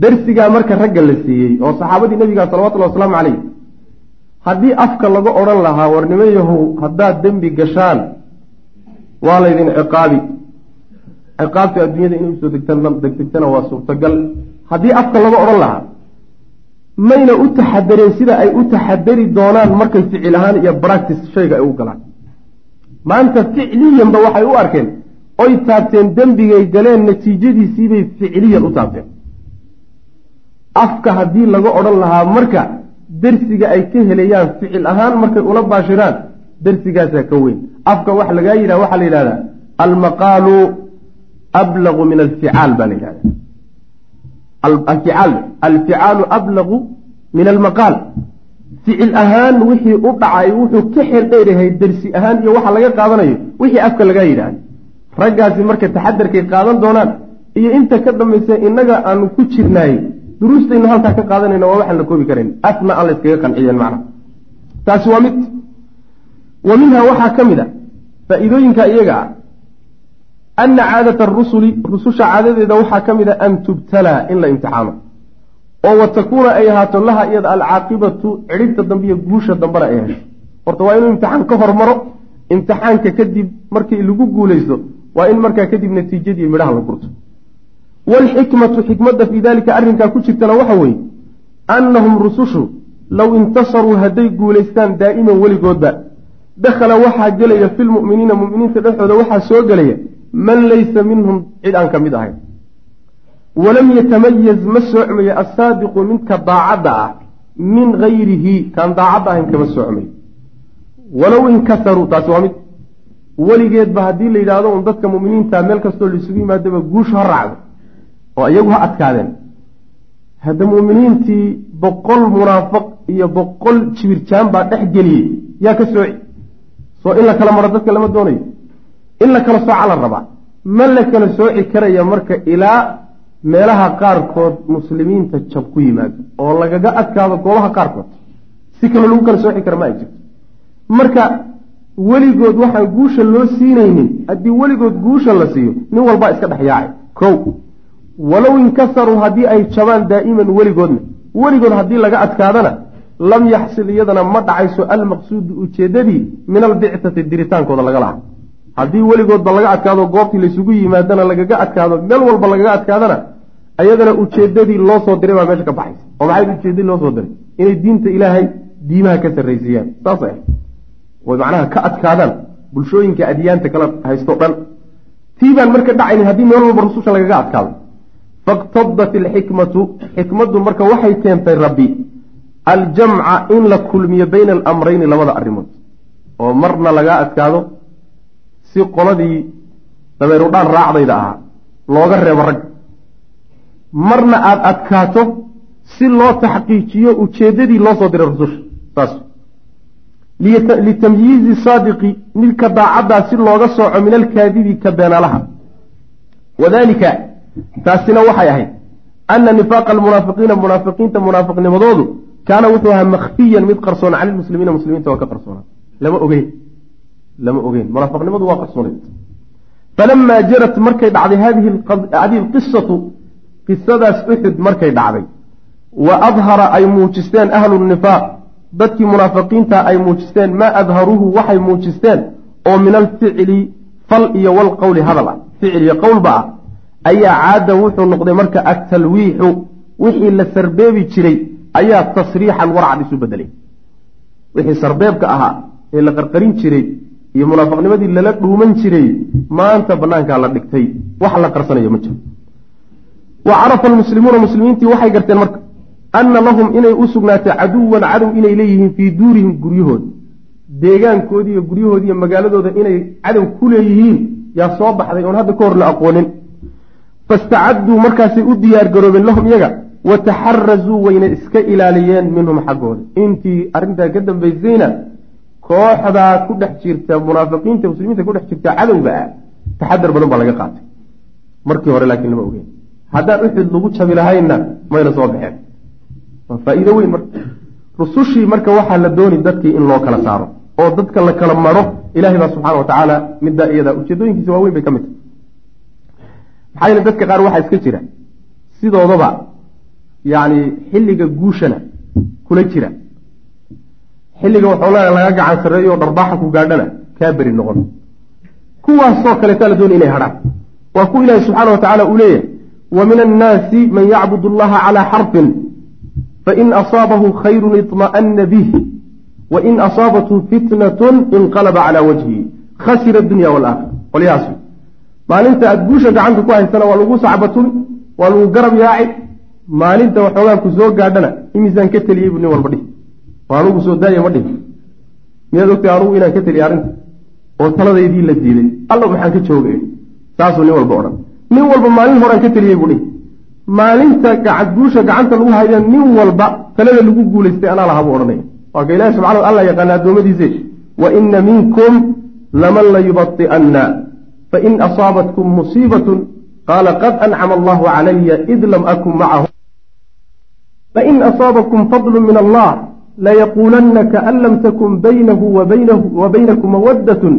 Darsigaa marka ragga la siiyey oo saxaabadii nebiga salawatullahi wasalaamu caleyh haddii afka laga odhan lahaa warnimo yahow haddaad dembi gashaan waa laydin ciqaabi. Ciqaabta adduunyada inay u soo degtana waa suurtagal. Haddii afka laga odhan lahaa mayna u taxadareen sida ay u taxadari doonaan markay ficil ahaan iyo bractice shayga ay u galaan. Maanta ficliyanba waxay u arkeen oy taabteen dembigay galeen natiijadiisiibay ficliyan u taabteen. Afka haddii laga odhan lahaa marka dersiga ay ka helayaan ficil ahaan markay ula baashiraan dersigaasaa ka weyn afka wax lagaa yidhaha waxaa la yidhahdaa almaqaalu ablagu min alficaal baa la yidhahda alficaal alficaalu ablagu min almaqaal. Ficil ahaan wixii u dhacay wuxuu ka xeel dheerahay dersi ahaan iyo waxa laga qaadanayo wixii afka lagaa yidhahda raggaasi marka taxadarkay qaadan doonaan iyo inta ka dambaysa innaga aanu ku jirnaay duruustaynu halkaa ka qaadanayna waa waxaan la koobi karayn afna aan la yskaga qanciyeen macna. Taasi waa mid. Wa minha waxaa ka mid a faa-iidooyinka iyaga ah ana caadata arusuli rususha caadadeeda waxaa ka mid a an tubtalaa in la imtixaano oo wa takuuna ay ahaato laha iyada alcaaqibatu cidhibta dambe iyo guusha dambena ay hesho. Horta waa inuu imtixaan ka hormaro imtixaanka kadib markii lagu guulaysto waa in markaa kadib natiijadii midhaha la gurto. Waalxikmatu xikmadda fii dalika arrinkaa ku jirtana waxa weeye annahum rusushu low intasaruu hadday guulaystaan daa'iman weligoodba dakhala waxaa gelaya filmu'miniina mu'miniinta dhexooda waxaa soo gelaya man laysa minhum cid aan ka mid ahayn. Walam yatamayaz ma soocmayo assaadiqu midka daacadda ah min gayrihi kaan daacadda ahayn kama soocmayo walow inkasaruu taasi waa mid. Weligeedba haddii la yidhaahdo un dadka mu'miniinta meel kastoo laisugu yimaadaba guushu ha raacdo oo iyagu ha adkaadeen. Hadda mu'miniintii boqol munaafiq iyo boqol jibirjaan baa dhex geliyey yaa ka sooci soo in la kala maro dadka lama doonayo. In la kala sooca la rabaa. Ma la kala sooci karaya marka ilaa meelaha qaarkood muslimiinta jab ku yimaado oo lagaga adkaado goobaha qaarkood. Si kaloo lagu kala sooci kara ma ay jirto. Marka weligood waxaan guusha loo siinaynin. Haddii weligood guusha la siiyo nin walbaa iska dhex yaacay. Kow walow inkasaruu haddii ay jabaan daa'iman weligoodna. Weligood haddii laga adkaadana lam yaxsil iyadana ma dhacayso almaqsuudu ujeeddadii min albictati diritaankooda laga laha haddii weligoodba laga adkaado goobtii laysugu yimaadana lagaga adkaado meel walba lagaga adkaadana ayadana ujeeddadii loo soo diray baa meesha ka baxaysa. Oo maxay ujeeddadii loo soo diray? Inay diinta ilaahay diimaha ka sarraysiiyaan saasay ahayd way macnaha ka adkaadaan bulshooyinka adyaanta kala haysto dhan. Tii baan marka dhacaynin haddii meel walba rususha lagaga adkaado. Faiktadat alxikmatu xikmaddu marka waxay keentay rabbi aljamca in la kulmiyo bayna alamrayni labada arrimood. oo marna lagaa adkaado si qoladii dabeerudhaan raacdayda ahaa looga reebo rag. Marna aada adkaato si loo taxqiijiyo ujeeddadii loo soo diray rususha saas litamyiizi saadiqi midka daacaddaa si looga sooco min alkaadibi ka beenaalaha. Wadalika taasina waxay ahayd ana nifaaqa almunaafiqiina munaafiqiinta munaafiqnimadoodu kaana wuxuu ahaa makhfiyan mid qarsoon cala lmuslimiina muslimiinta waa ka qarsoonaa. Lama ogeyn. Lama ogeyn. Munaafiqnimadu waa qarsoonayd falamaa jarat markay dhacday hadihi alqisatu qisadaas uxud markay dhacday. Wa adhara ay muujisteen ahlu nifaaq dadkii munaafiqiinta ay muujisteen maa adharuuhu waxay muujisteen oo min alficli fal iyo walqowli hadal ah. Ficil iyo qowlba ah. Ayaa caada wuxuu noqday marka atalwiixu wixii la sarbeebi jiray ayaa tasriixan warcad isu bedelay. Wixii sarbeebka ahaa ee la qarqarin jiray iyo munaafiqnimadii lala dhuuman jiray maanta banaankaa la dhigtay. Wax la qarsanayo ma jiro wa carafa almuslimuuna muslimiintii waxay garteen marka anna lahum inay u sugnaatay caduwan cadow inay leeyihiin fii duurihim guryahooda deegaankoodii iyo guryahoodii iyo magaaladooda inay cadow ku leeyihiin yaa soo baxday oon hadda ka hor la aqoonin. Fastacadduu markaasay u diyaar garoobeen lahum iyaga wa taxarazuu wayna iska ilaaliyeen minhum xaggooda intii arrintaa ka dambaysayna kooxdaa ku dhex jirta munaafiqiinta muslimiinta ku dhex jirta cadowga ah taxadar badan baa laga qaatay markii hore laakiin lama ogeyn haddaan uxud lagu jabi lahaynna mayna soo baxeen waa faa-iido weyn marka rusushii marka waxaa la dooni dadkii in loo kala saaro oo dadka la kala maro ilahay baa subxana wa tacaala middaa iyada ujeedooyinkiisa waaweyn bay ka mid tahay maxaa yeele dadka qaar waxaa iska jira sidoodaba yacni xilliga guushana kula jira. Xilliga waxoogaa laga gacan sarreeyo dharbaaxa ku gaadhana kaa beri noqon. Kuwaasoo kaleetaa la doonay inay hadhaan. Waa ku ilaahi subxaana wa tacala uu leeyahay wa min annaasi man yacbud allaha calaa xarfin fain asaabahu khayrun iطma'ana bih wain asaabathu fitnatun inqalaba calaa wajhihi khasira adunya waalaakhira qolyahaas. Maalinta aada guusha gacanta ku haysana waa lagu sacbatun waa lagu garab yaaci maalinta waxoogaa ku soo gaadhana imisaan ka teliyey bu nin walba dhihi. Waa anugu soo daaya ma dhihi. Miyaad ogtay anugu inaan ka teliya arrinta? Oo taladaydii la diiday. Alla maxaan ka jooga saasuu nin walba odhan. Nin walba maalin horaan ka teliyey buu dhihi. Maalinta gacan guusha gacanta lagu hayda nin walba talada lagu guulaystay anaa lahabu odhanaya waa ka ilahi subxana alla yaqaana addoommadiise wa ina minkum laman layubai'anna fain asaabatkum musiibatun qaala qad ancama allahu calaya id lam akun macahu fain asaabakum fadlu min allah layaquulanna kaan lam takun baynahu wa baynakum mawaddatun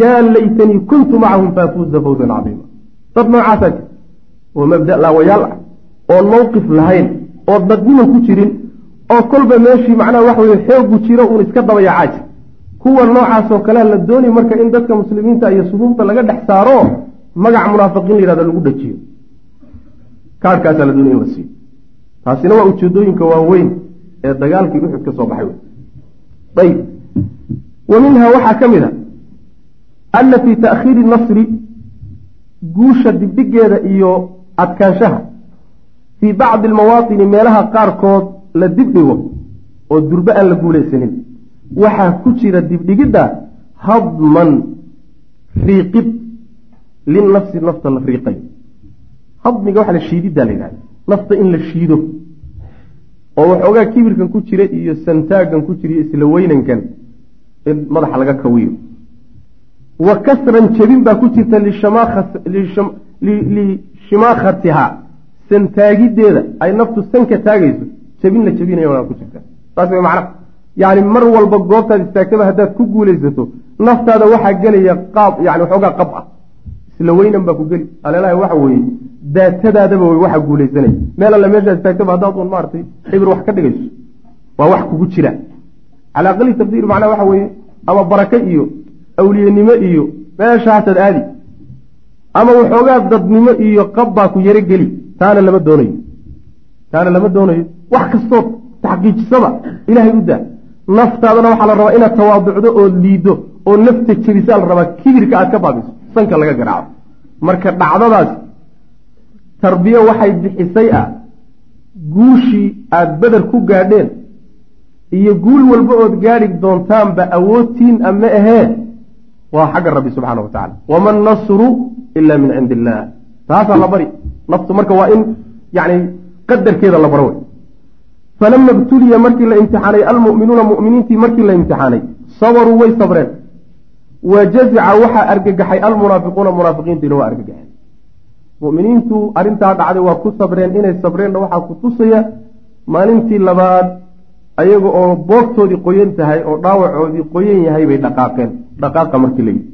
yaa laytanii kuntu macahum faafuuza fawzan cadiima dad noocaasaa jir oo mabda laawayaal ah oon mawqif lahayn oo dadnimo ku jirin oo kolba meeshii macnaha waxa weye xoogu jiro uun iska dabayacaa jir kuwa noocaasoo kalea la doonay marka in dadka muslimiinta iyo sufuufta laga dhex saaro magac munaafiqiin la yihahdo lagu dhajiyo kaarhkaasaa la doonay in la siiyo taasina waa ujeedooyinka waaweyn ee dagaalkii uxud ka soo baxay. Ayb wa minhaa waxaa ka mid a ana fii taakhiiri nasri guusha dibdhigeeda iyo adkaanshaha fii bacdi almawaatini meelaha qaarkood la dibdhigo oo durbe aan la guulaysanin. Waxaa ku jira dibdhigidda hadman riiqid linafsi nafta la riiqayo hadmiga waxa la shiididdaa la yidhahda nafta in la shiido oo waxoogaa kibirkan ku jira iyo santaaggan ku jira iyo isla weynankan in madaxa laga kawiyo. Wa kasran jebin baa ku jirta lishimakhatiha santaagiddeeda ay naftu sanka taagayso jebin la jebinayo waa ku jirta. Saas way macna yacni mar walba goobtaad istaagtaba haddaad ku guulaysato naftaada waxaa gelaya qaab yani waxoogaa qab ah. Isla weynan baa ku geli aleelaha waxa weeye daatadaadaba waxa guulaysanaya meel alle meeshaa istaagtaba haddaad un maaratay xibir wax ka dhigayso. Waa wax kugu jira. Calaa aqali tafdiir macnaha waxa weeye ama barake iyo awliyenimo iyo meeshaasaad aadi ama waxoogaa dadnimo iyo qab baa ku yaro geli taana lama doonayo. Taana lama doonayo. Wax kastoo taxqiijisaba ilaahay u daa. Naftaadana waxaa la rabaa inaad tawaaducdo oo liiddo oo nafta jebisaa la rabaa kibirka aad ka baabiso sanka laga garaaco. Marka dhacdadaas tarbiyo waxay bixisay ah guushii aada beder ku gaadheen iyo guul walba ood gaadhi doontaanba awoodtiin ama ahee waa xagga rabbi subxaana wa tacala wama nasru ila min cindi illaah taasaa la bari. Naftu marka waa in yani qadarkeeda la baro wey. Falama ibtuliya markii la imtixaanay almu'minuuna mu'miniintii markii la imtixaanay sabaruu way sabreen. Wa jazica waxaa argagaxay almunaafiquuna munaafiqiintiina waa argagaxeen mu'miniintu arrintaa dhacday waa ku sabreen inay sabreenna waxaa ku tusaya maalintii labaad ayaga oo boogtoodii qoyan tahay oo dhaawacoodii qoyan yahay bay dhaqaaqeen. Dhaqaaqa markii la yidhi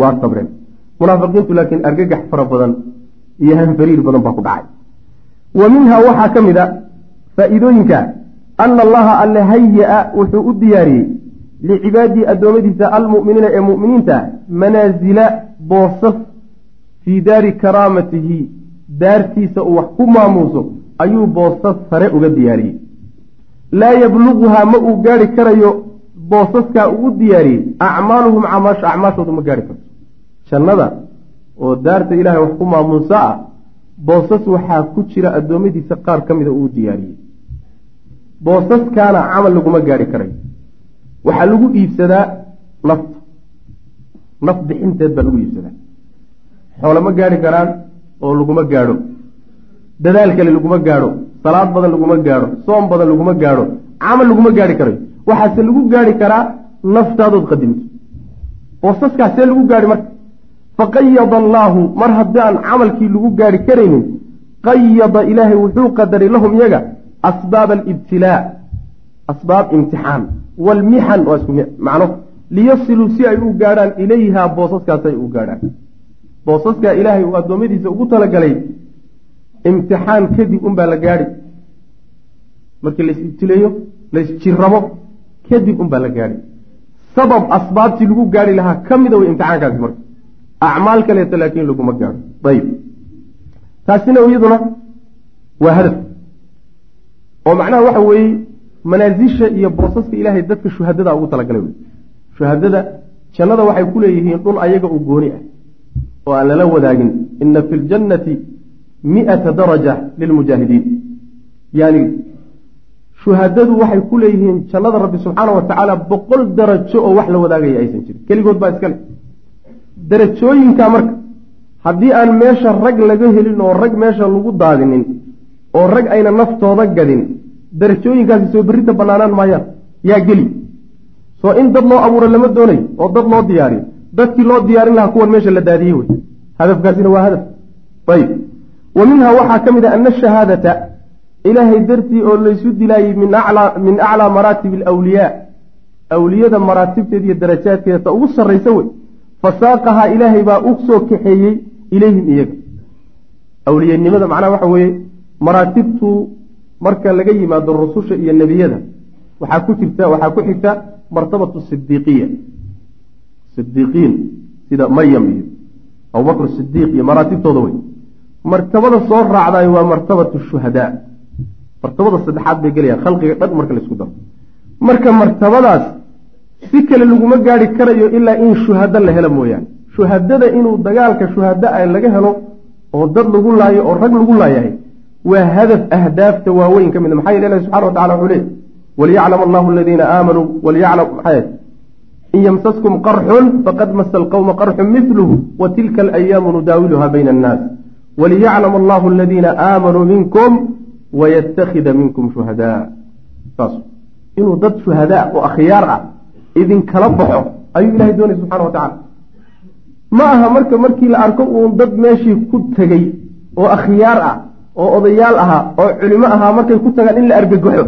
waa sabreen. Munaafiqiintu laakiin argagax fara badan iyo hanfariir badan baa ku dhacay. Wa minhaa waxaa ka mid a faa-iidooyinka. Ana allaha alle haya-a wuxuu u diyaariyey licibaadihi addoommadiisa almu'miniina ee mu'miniinta manaasila boosas fii daari karaamatihi daartiisa uu wax ku maamuuso ayuu boosas sare uga diyaariyey. Laa yabluguhaa ma uu gaari karayo boosaskaa uu u diyaariyey acmaaluhum acmaashoodu ma gaari karto. Jannada oo daarta ilaahay wax ku maamuusa ah boosas waxaa ku jira addoommadiisa qaar ka mida uu diyaariyey. Boosaskaana camal laguma gaari karayo. Waxaa lagu iibsadaa nafta. Naf bixinteed baa lagu iibsadaa xoole ma gaari karaan oo laguma gaadho. Dadaal kale laguma gaadho. Salaad badan laguma gaadho. Soom badan laguma gaadho. Camal laguma gaari karayo waxaase lagu gaari karaa naftaadood qadimto boosaskaasee lagu gaadhi marka. Faqayada allaahu mar haddaan camalkii lagu gaari karaynin qayada ilaahay wuxuu qadaray lahum iyaga asbaaba alibtilaa asbaab imtixaan waalmixan waa isku macno liyasiluu si ay u gaadhaan ilayhaa boosaskaas ay u gaadhaan boosaskaa ilaahay uu addoommadiisa ugu talagalay imtixaan kadib unbaa la gaadhi. Markii lays ibtileeyo laysjirabo kadib unbaa la gaadhay sabab asbaabtii lagu gaari lahaa ka mida way imtixaankaasi marka. Acmaal kaleeto laakiin laguma gaadho. Ayib taasina iyaduna waa hadaf. Oo macnaha waxa weeye manaasisha iyo boosaska ilaahay dadka shuhadada ugu talagalay wey shuhadada jannada waxay ku leeyihiin dhul ayaga u gooni ah oo aan lala wadaagin ina fi ljannati mi'ata daraja lilmujaahidiin yani shuhadadu waxay ku leeyihiin jannada rabbi subxaana wa tacaala boqol darajo oo wax la wadaagaya aysan jirin. Keligood baa iskale darajooyinka marka haddii aan meesha rag laga helin oo rag meesha lagu daadinin oo rag ayna naftooda gadin darajooyinkaasi soo berrinta bannaanaan maayaan. Yaa geli. Soo in dad loo abuuro lama doonayo oo dad loo diyaariyo dadkii loo diyaarin lahaa kuwan meesha la daadiyey wey hadafkaasina waa hadaf. Ayib. Wa minhaa waxaa ka mid ah ana shahaadata ilaahay dartii oo laysu dilaayey min aclaa maraatib alawliyaa. Awliyada maraatibteeda iyo darajaadkeeda ta ugu sarraysa wey fasaaqahaa ilaahay baa u soo kaxeeyey ilayhim iyaga. Awliyanimada macnaha waxa weeye maraatibtu marka laga yimaado rususha iyo nebiyada waxaa ku jirta waxaa ku xigta martabatu sidiiqiya sidiiqiin sida maryam iyo abubakr sidiiq iyo maraatibtooda wey martabada soo raacdaay waa martabatu shuhadaa martabada saddexaad bay gelayaan khalqiga dhan marka la isku daro. Marka martabadaas si kale laguma gaari karayo ilaa in shuhado la helo mooyaane. Shuhadada inuu dagaalka shuhada a laga helo oo dad lagu laayo oo rag lagu laayahay waa hadaf ahdaafta waaweyn ka mid maxaa yele ilahi subxana wa tacala wuxuu leey waliyaclam allahu aladiina aamanuu waliyaclam maxay in yamsaskum qarxun faqad masa alqowma qarxun miluhu wa tilka alayaamu nudaawiluha bayna annaas. Waliyaclam allahu aladiina aamanuu minkum wayattakhida minkum shuhadaa. Saas inuu dad shuhadaa oo akhyaar ah idinkala baxo ayuu ilahay doonay subxana wa tacala ma aha marka markii la arko uun dad meeshii ku tegey oo akhyaar ah oo odayaal ahaa oo culimo ahaa markay ku tagaan in la argagaxo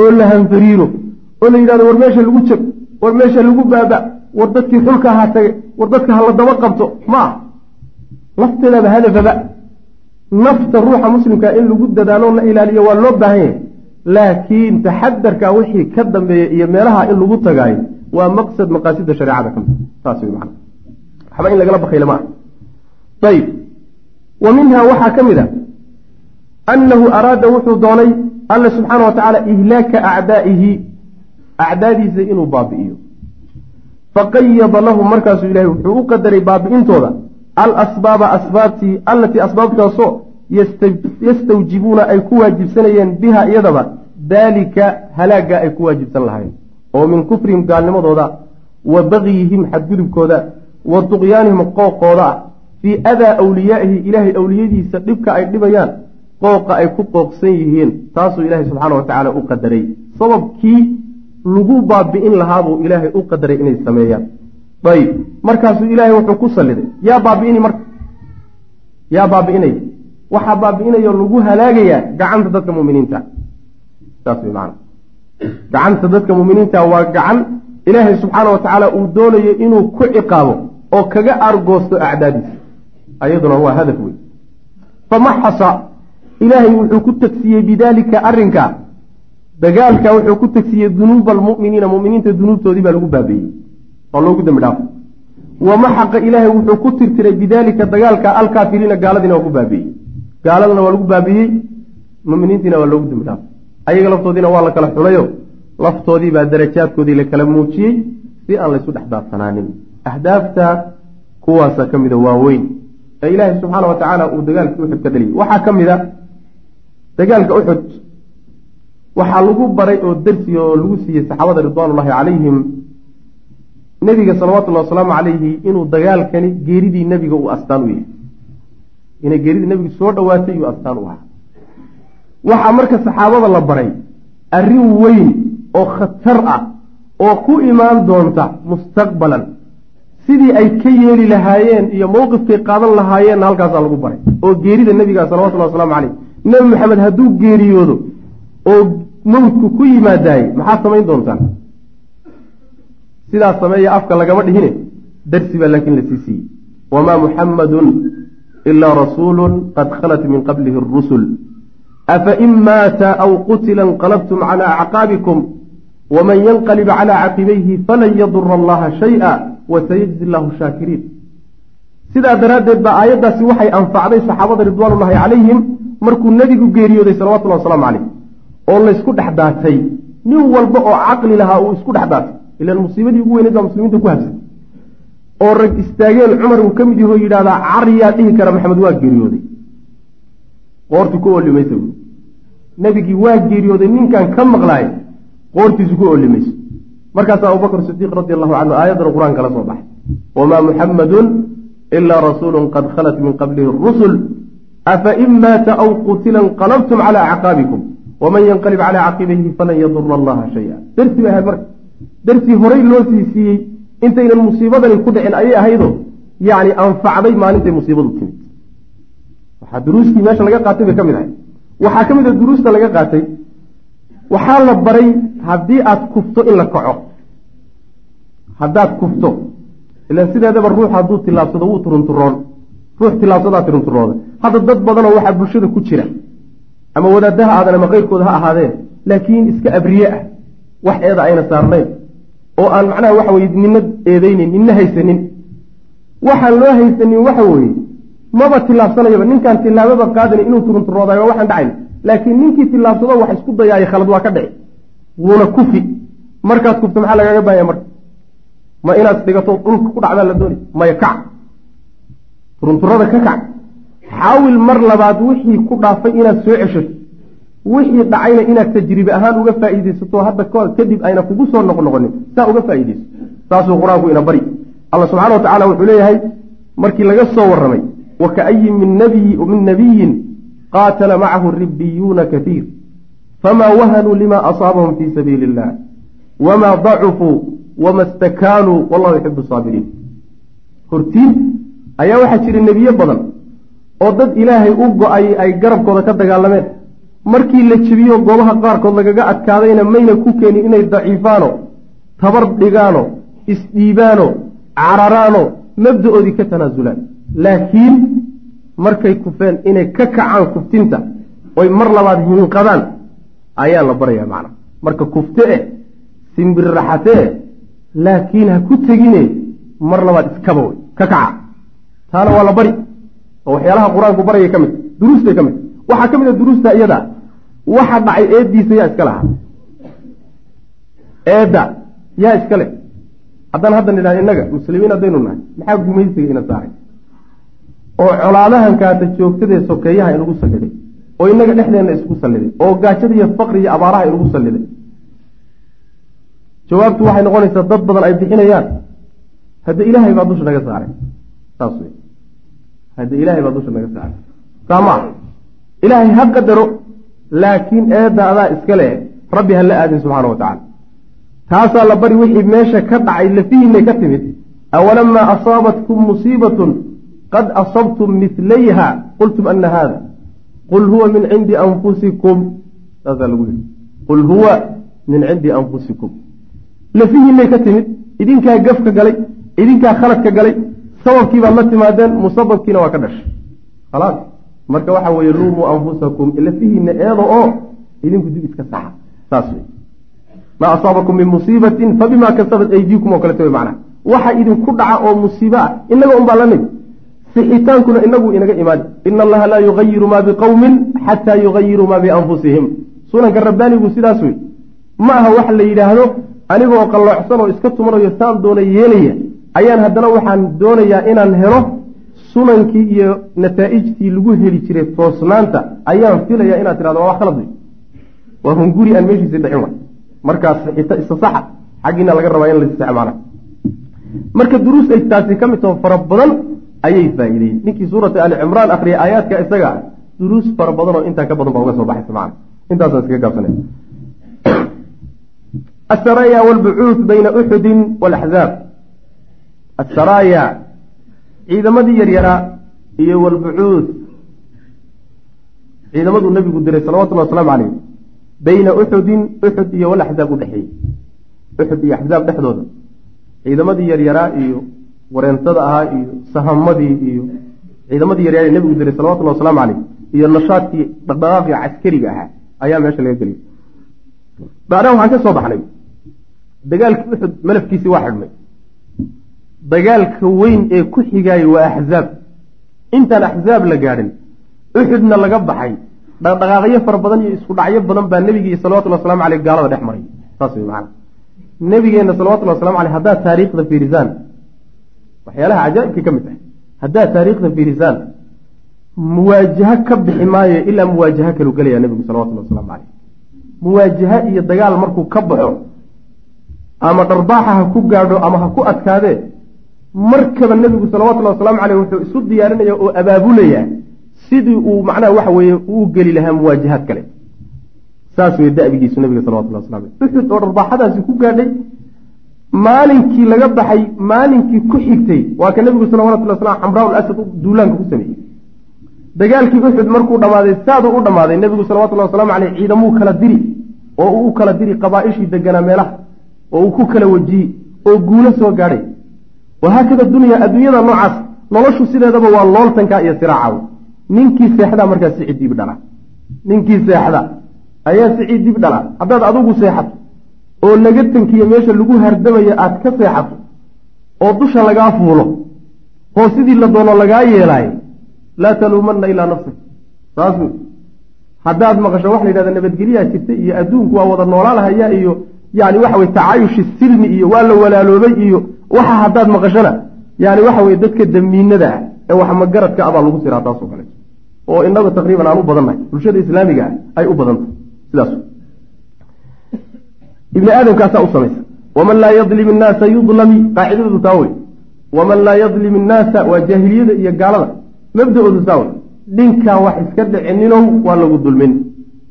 oo la hanfariiro oo la yidhahdo war meesha lagu jeg war meesha lagu baaba war dadkii xulka ahaa tage war dadka hala daba qabto ma ah lafteedaba hadafaba nafta ruuxa muslimka in lagu dadaalo la ilaaliyo waa loo baahan yahay. Laakiin taxadarka wixii ka dambeeya iyo meelaha in lagu tagaayo waa maqsad maqaasida shareecada ka mid saas wey macana waxba in lagala bakayla ma ah ayib wa minhaa waxaa ka mid a annahu araada wuxuu doonay alla subxaana wa tacaala ihlaaka acdaa'ihi acdaadiisa inuu baabi'iyo. Faqayada lahu markaasuu ilahay wuxuu u qadaray baabi'intooda. Alasbaaba asbaabtii allatii asbaabtaasoo yastawjibuuna ay ku waajibsanayeen biha iyadaba. Daalika halaagga ay ku waajibsan lahaayeen. Oo min kufrihim gaalnimadooda wa bagyihim xadgudubkooda wa duqyaanihim qooqooda. Ah fii adaa awliyaa'ihi ilaahay awliyadiisa dhibka ay dhibayaan qooqa ay ku qooqsan yihiin. Taasuu ilaahay subxaana wa tacaala u qadaray. Sababkii lagu baabi'in lahaabuu ilaahay u qadaray inay sameeyaan. Ayib markaasuu ilaahay wuxuu ku salliday yaa baabi'ini marka yaa baabi'inaya waxaa baabi'inayo lagu halaagayaa gacanta dadka muminiinta saas way macana gacanta dadka muminiinta waa gacan ilaahay subxaana wa tacaala uu doonayo inuu ku ciqaabo oo kaga argoosto acdaadiisa. Ayaduna waa hadaf wey famaxasa ilaahay wuxuu ku tagsiyey bidaalika arrinka dagaalka wuxuu ku tagsiyey dunuuba almu'miniina muminiinta dunuubtoodii baa lagu baabi'iyey oo loogu dembi dhaafo wamaxaqa ilaahay wuxuu ku tirtiray bidaalika dagaalka alkaafiriina gaaladiina waa ku baabi'iyey. Gaaladana waa lagu baabi'iyey muminiintiina waa loogu dembi dhaafo ayaga laftoodiina waa la kala xunayo laftoodii baa darajaadkoodii la kala muujiyey si aan laysu dhex daadsanaanin ahdaafta kuwaasa ka mida waaweyn ee ilaahay subxaana wa tacaala uu dagaalkii uxud ka dhaliyay waxaa ka mid a dagaalka uxud waxaa lagu baray oo darsi oo lagu siiyey saxaabada ridwaanullahi calayhim nebiga salawatullahi wasalaamu calayhi inuu dagaalkani geeridii nebiga uu astaan u yahay. Inay geeridii nebiga soo dhowaatay iyuu astaan u ahaa. Waxaa marka saxaabada la baray arrin weyn oo khatar ah oo ku imaan doonta mustaqbalan. Sidii ay ka yeeli lahaayeen iyo mowqifkay qaadan lahaayeenna halkaasaa lagu baray. Oo geerida nebiga salawatullahi waslamu caleyh nebi maxamed hadduu geeriyoodo oo mawdku ku yimaadaayey maxaad samayn doontaan sidaas sameeya afka lagama dhihine darsi baa laakiin la sii siiyey. Wamaa muxammadun ilaa rasuulun qad khalat min qablihi arusul afain maata aw qutila inqalabtum calaa acqaabikum waman yanqalib calaa caqibayhi falan yadura allaha shaya wasayajzi llahu shaakiriin. Sidaa daraaddeed baa aayaddaasi waxay anfacday saxaabada ridwaanullahi calayhim markuu nebigu geeriyooday salawatullahi wasalaamu caleyh oo laysku dhex daatay nin walba oo caqli lahaa uu isku dhex daatay ilaan musiibadii ugu weyneyd baa muslimiinta ku habsay oo rag istaageen cumar uu ka mid yaho yidhahdaa cariyaa dhihi kara maxamed waa geeriyooday. Qoortii ku oolimaysa buui nebigii waa geeriyooday ninkan ka maqlaay qoortiisu ku oolimayso markaasaa abubakr sidiiq radi allahu canhu aayaddana qur'aan kala soo baxay. Wamaa muxammadun ilaa rasuulun qad khalat min qablihi rusul. Afa in maata aw qutila inqalabtum calaa acqaabikum waman yanqalib calaa caqibayhi falan yadura allaha shaya darsi bay ahayd marka darsi horay loo sii siiyey intaynan musiibadani ku dhicin ayay ahaydo yacni anfacday maalintay musiibadu timid waxaa duruustii meesha laga qaatay bay ka mid ahay waxaa ka mid a duruusta laga qaatay waxaa la baray haddii aad kufto in la kaco haddaad kufto ilan sideedaba ruux hadduu tilaabsado wuu turunturoon ruux tilaabsadaa turunturooda hadda dad badanoo waxaa bulshada ku jira ama wadaadaha aadan ama keyrkooda ha ahaadeen laakiin iska abriye ah wax eeda ayna saarnayn. Oo aan macnaha waxa weye nina eedeynin nina haysanin. Waxaan loo haysanin waxa weeye maba tilaabsanayaba ninkaan tilaababa qaadani inuu turunturoodayo waxaan dhacayn laakiin ninkii tilaabsado wax isku dayaayo khalad waa ka dhici wuuna kufi. Markaad kufto maxaa lagaaga baahaya marka? Ma inaad dhigato dhulka ku dhacdaa la doonay maya kac. Turunturada ka kac xaawil mar labaad wixii ku dhaafay inaad soo ceshato wixii dhacayna inaad tajribe ahaan uga faa'iidaysato hadda kadib ayna kugu soo noqnoqonin saa uga faa'iidayso. Saasuu qur'aanku ina bari. Alla subxana wa tacala wuxuu leeyahay markii laga soo warramay wa kaayin min nabiyi min nabiyin qaatala macahu ribiyuuna katiir famaa wahanuu lima asaabahum fii sabiili illah wamaa dacufuu wama stakaanuu wallahu yuxibu saabiriin. Hortiin ayaa waxaa jira nebiye badan oo dad ilaahay u go'ay ay garabkooda ka dagaalameen. Markii la jebiyo goobaha qaarkood lagaga adkaadayna mayna ku keenin inay daciifaano tabar dhigaano isdhiibaano cararaano mabda-oodii ka tanaasulaan laakiin markay kufeen inay ka kacaan kuftinta oy mar labaad hinqadaan ayaa la barayaa macna. Marka kufte eh simbirraxate eh laakiin ha ku tegine mar labaad iskaba wey ka kaca. Taana waa la bari oo waxyaalaha qur'aanku barayay ka mid duruustay ka mid. Waxaa ka mid a duruusta iyada waxa dhacay eeddiisa yaa iska lahaa. Eedda yaa iska leh. Haddaan hadda nidhaha innaga muslimiin haddaynu nahay maxaa gumaysiga ina saaray? Oo colaadahankaata joogtadee sokeeyaha inugu salliday oo innaga dhexdeenna isku salliday oo gaajada iyo faqri iyo abaaraha inugu salliday jawaabtu waxay noqonaysaa dad badan ay bixinayaan. Hadda ilaahay baa dusha naga saaray. Saas wey hadda ilaahay baa dusha naga saaray. Saa maa ilaahay ha qadaro laakiin eedda adaa iska leh rabbi ha la aadin subxaana wa tacala taasaa la bari wixii meesha ka dhacay lafihiinay ka timid. Awalamaa asaabatkum musiibatun qad asabtum midlayha qultum ana haada qul huwa min cindi anfusikum. Saasaa lagu yihi qul huwa min cindi anfusikum. Lafihiinay ka timid. Idinkaa gafka galay idinkaa khaladka galay sababkii baad la timaadeen musababkiina waa ka dhashay. Khalaas. Marka waxa weeye luumuu anfusakum lafihiina eedo oo idinku dib iska saxa. Saas wey maa asaabakum min musiibatin fabimaa kasabat aydiikum oo kaleto wey macnaha. Waxa idinku dhaca oo musiibo ah inaga un baa la mid. Sixitaankuna inagu inaga imaani. Ina allaha laa yugayiru maa biqowmin xataa yugayiruu maa bianfusihim. Sunanka rabbaanigu sidaas wey ma aha wax la yidhaahdo anigoo qalloocsan oo iska tumanayo saan doona yeelaya ayaan haddana waxaan doonayaa inaan helo sunankii iyo nataa'ijtii lagu heli jiray toosnaanta. Ayaan filaya inaad tirahdo waa wax khalad waa hunguri aan meeshiisa dhicin wa markaas ita isa xaggiina laga rabaa in la isaxa macnaha marka duruus ay taasi ka mid taho fara badan ayay faa'iideeyey ninkii suurata ali cimraan akriya aayaadka isaga ah duruus fara badan oo intaa ka badan baa uga soo baxaysa macana intaasaan iskaga gaabsanay. Asaraaya walbucuuth bayna uxudin walaxzaab asaraaya ciidamadii yaryaraa iyo walbucuuth ciidamaduu nabigu diray salawatullahi wasalaamu caleyh bayna uxudin uxud iyo walaxzaab u dhexeeyey. Uxud iyo axzaab dhexdooda. Ciidamadii yaryaraa iyo wareentada ahaa iyo sahamadii iyo ciidamadii yaryaraa ee nabigu diray salawatullahi wasalaamu caleyh iyo nashaadkii dhaqdhaqaaqii caskariga ahaa ayaa meesha laga geliyay bacdaha waxaan ka soo baxnay. Dagaalkii uxud malafkiisii waa xidhmay dagaalka weyn ee ku xigaayo waa axzaab intaan axzaab la gaadhin uxudna laga baxay. Dhaqdhaqaaqyo fara badan iyo isku dhacyo badan baa nebigii salawatullhi waslamu aleyh gaalada dhex maray. Saas wey macana nebigeenna salawatullhi waslamu aleyh haddaad taariikhda fiirisaan waxyaalaha cajaa'ibkay ka mid tahay haddaad taariikhda fiirisaan muwaajaho ka bixi maayo ilaa muwaajaho kalu gelaya nebigu salawatullahi waslamu caleyh muwaajaho iyo dagaal markuu ka baxo ama dharbaaxa ha ku gaadho ama ha ku adkaadee markaba nebigu salawatullahi wasalaamu caleyh wuxuu isu diyaarinaya oo abaabulaya sidii uu macnaha waxa weeye uu geli lahaa muwaajahaad kale. Saas wey da'bigiisu nabiga salawatullah waslam aleh uxud oo dharbaaxadaasi ku gaadhay. Maalinkii laga baxay maalinkii ku xigtay waa ka nebigu salawatullah waslam xamraa asad duulaanka ku sameeyey. Dagaalkii uxud markuu dhammaaday saaduu u dhammaaday nebigu salawatullahi wasalaamu caleyh ciidamuu kala diri oo uu u kala diri qabaaishii deganaa meelaha oo uu ku kala wajiyey oo guulo soo gaadhay wahaakada dunya adduunyada noocaas noloshu sideedaba waa looltanka iyo siraacaw ninkii seexdaa markaa sicid dib dhala. Ninkii seexda ayaa sicid dib dhala. Haddaad adigu seexato oo laga tankiyo meesha lagu hardamayo aad ka seexato oo dusha lagaa fuulo oo sidii la doono lagaa yeelaayo laa taluumanna ilaa nafsik saas wey haddaad maqasho waxa la yidhahda nabadgelyaa jirta iyo adduunku waa wada noolaalahaya iyo yani waxa weye tacaayushi silmi iyo waa la walaaloobay iyo waxa haddaad maqashona yani waxa weye dadka damiinada ah ee wax magaradka abaa lagu siraa taasoo kale. Oo inagu taqriiban aan u badannahay bulshada islaamiga ah ay u badantahay sidaas. Ibni aadamkaasaa u samaysa waman laa yadlim innaasa yudlami qaacidadoodu taa wey. Waman laa yadlim innaasa waa jaahiliyada iyo gaalada mabda-oodu taa wey. Dhinkaa wax iska dhicininow waa lagu dulmin.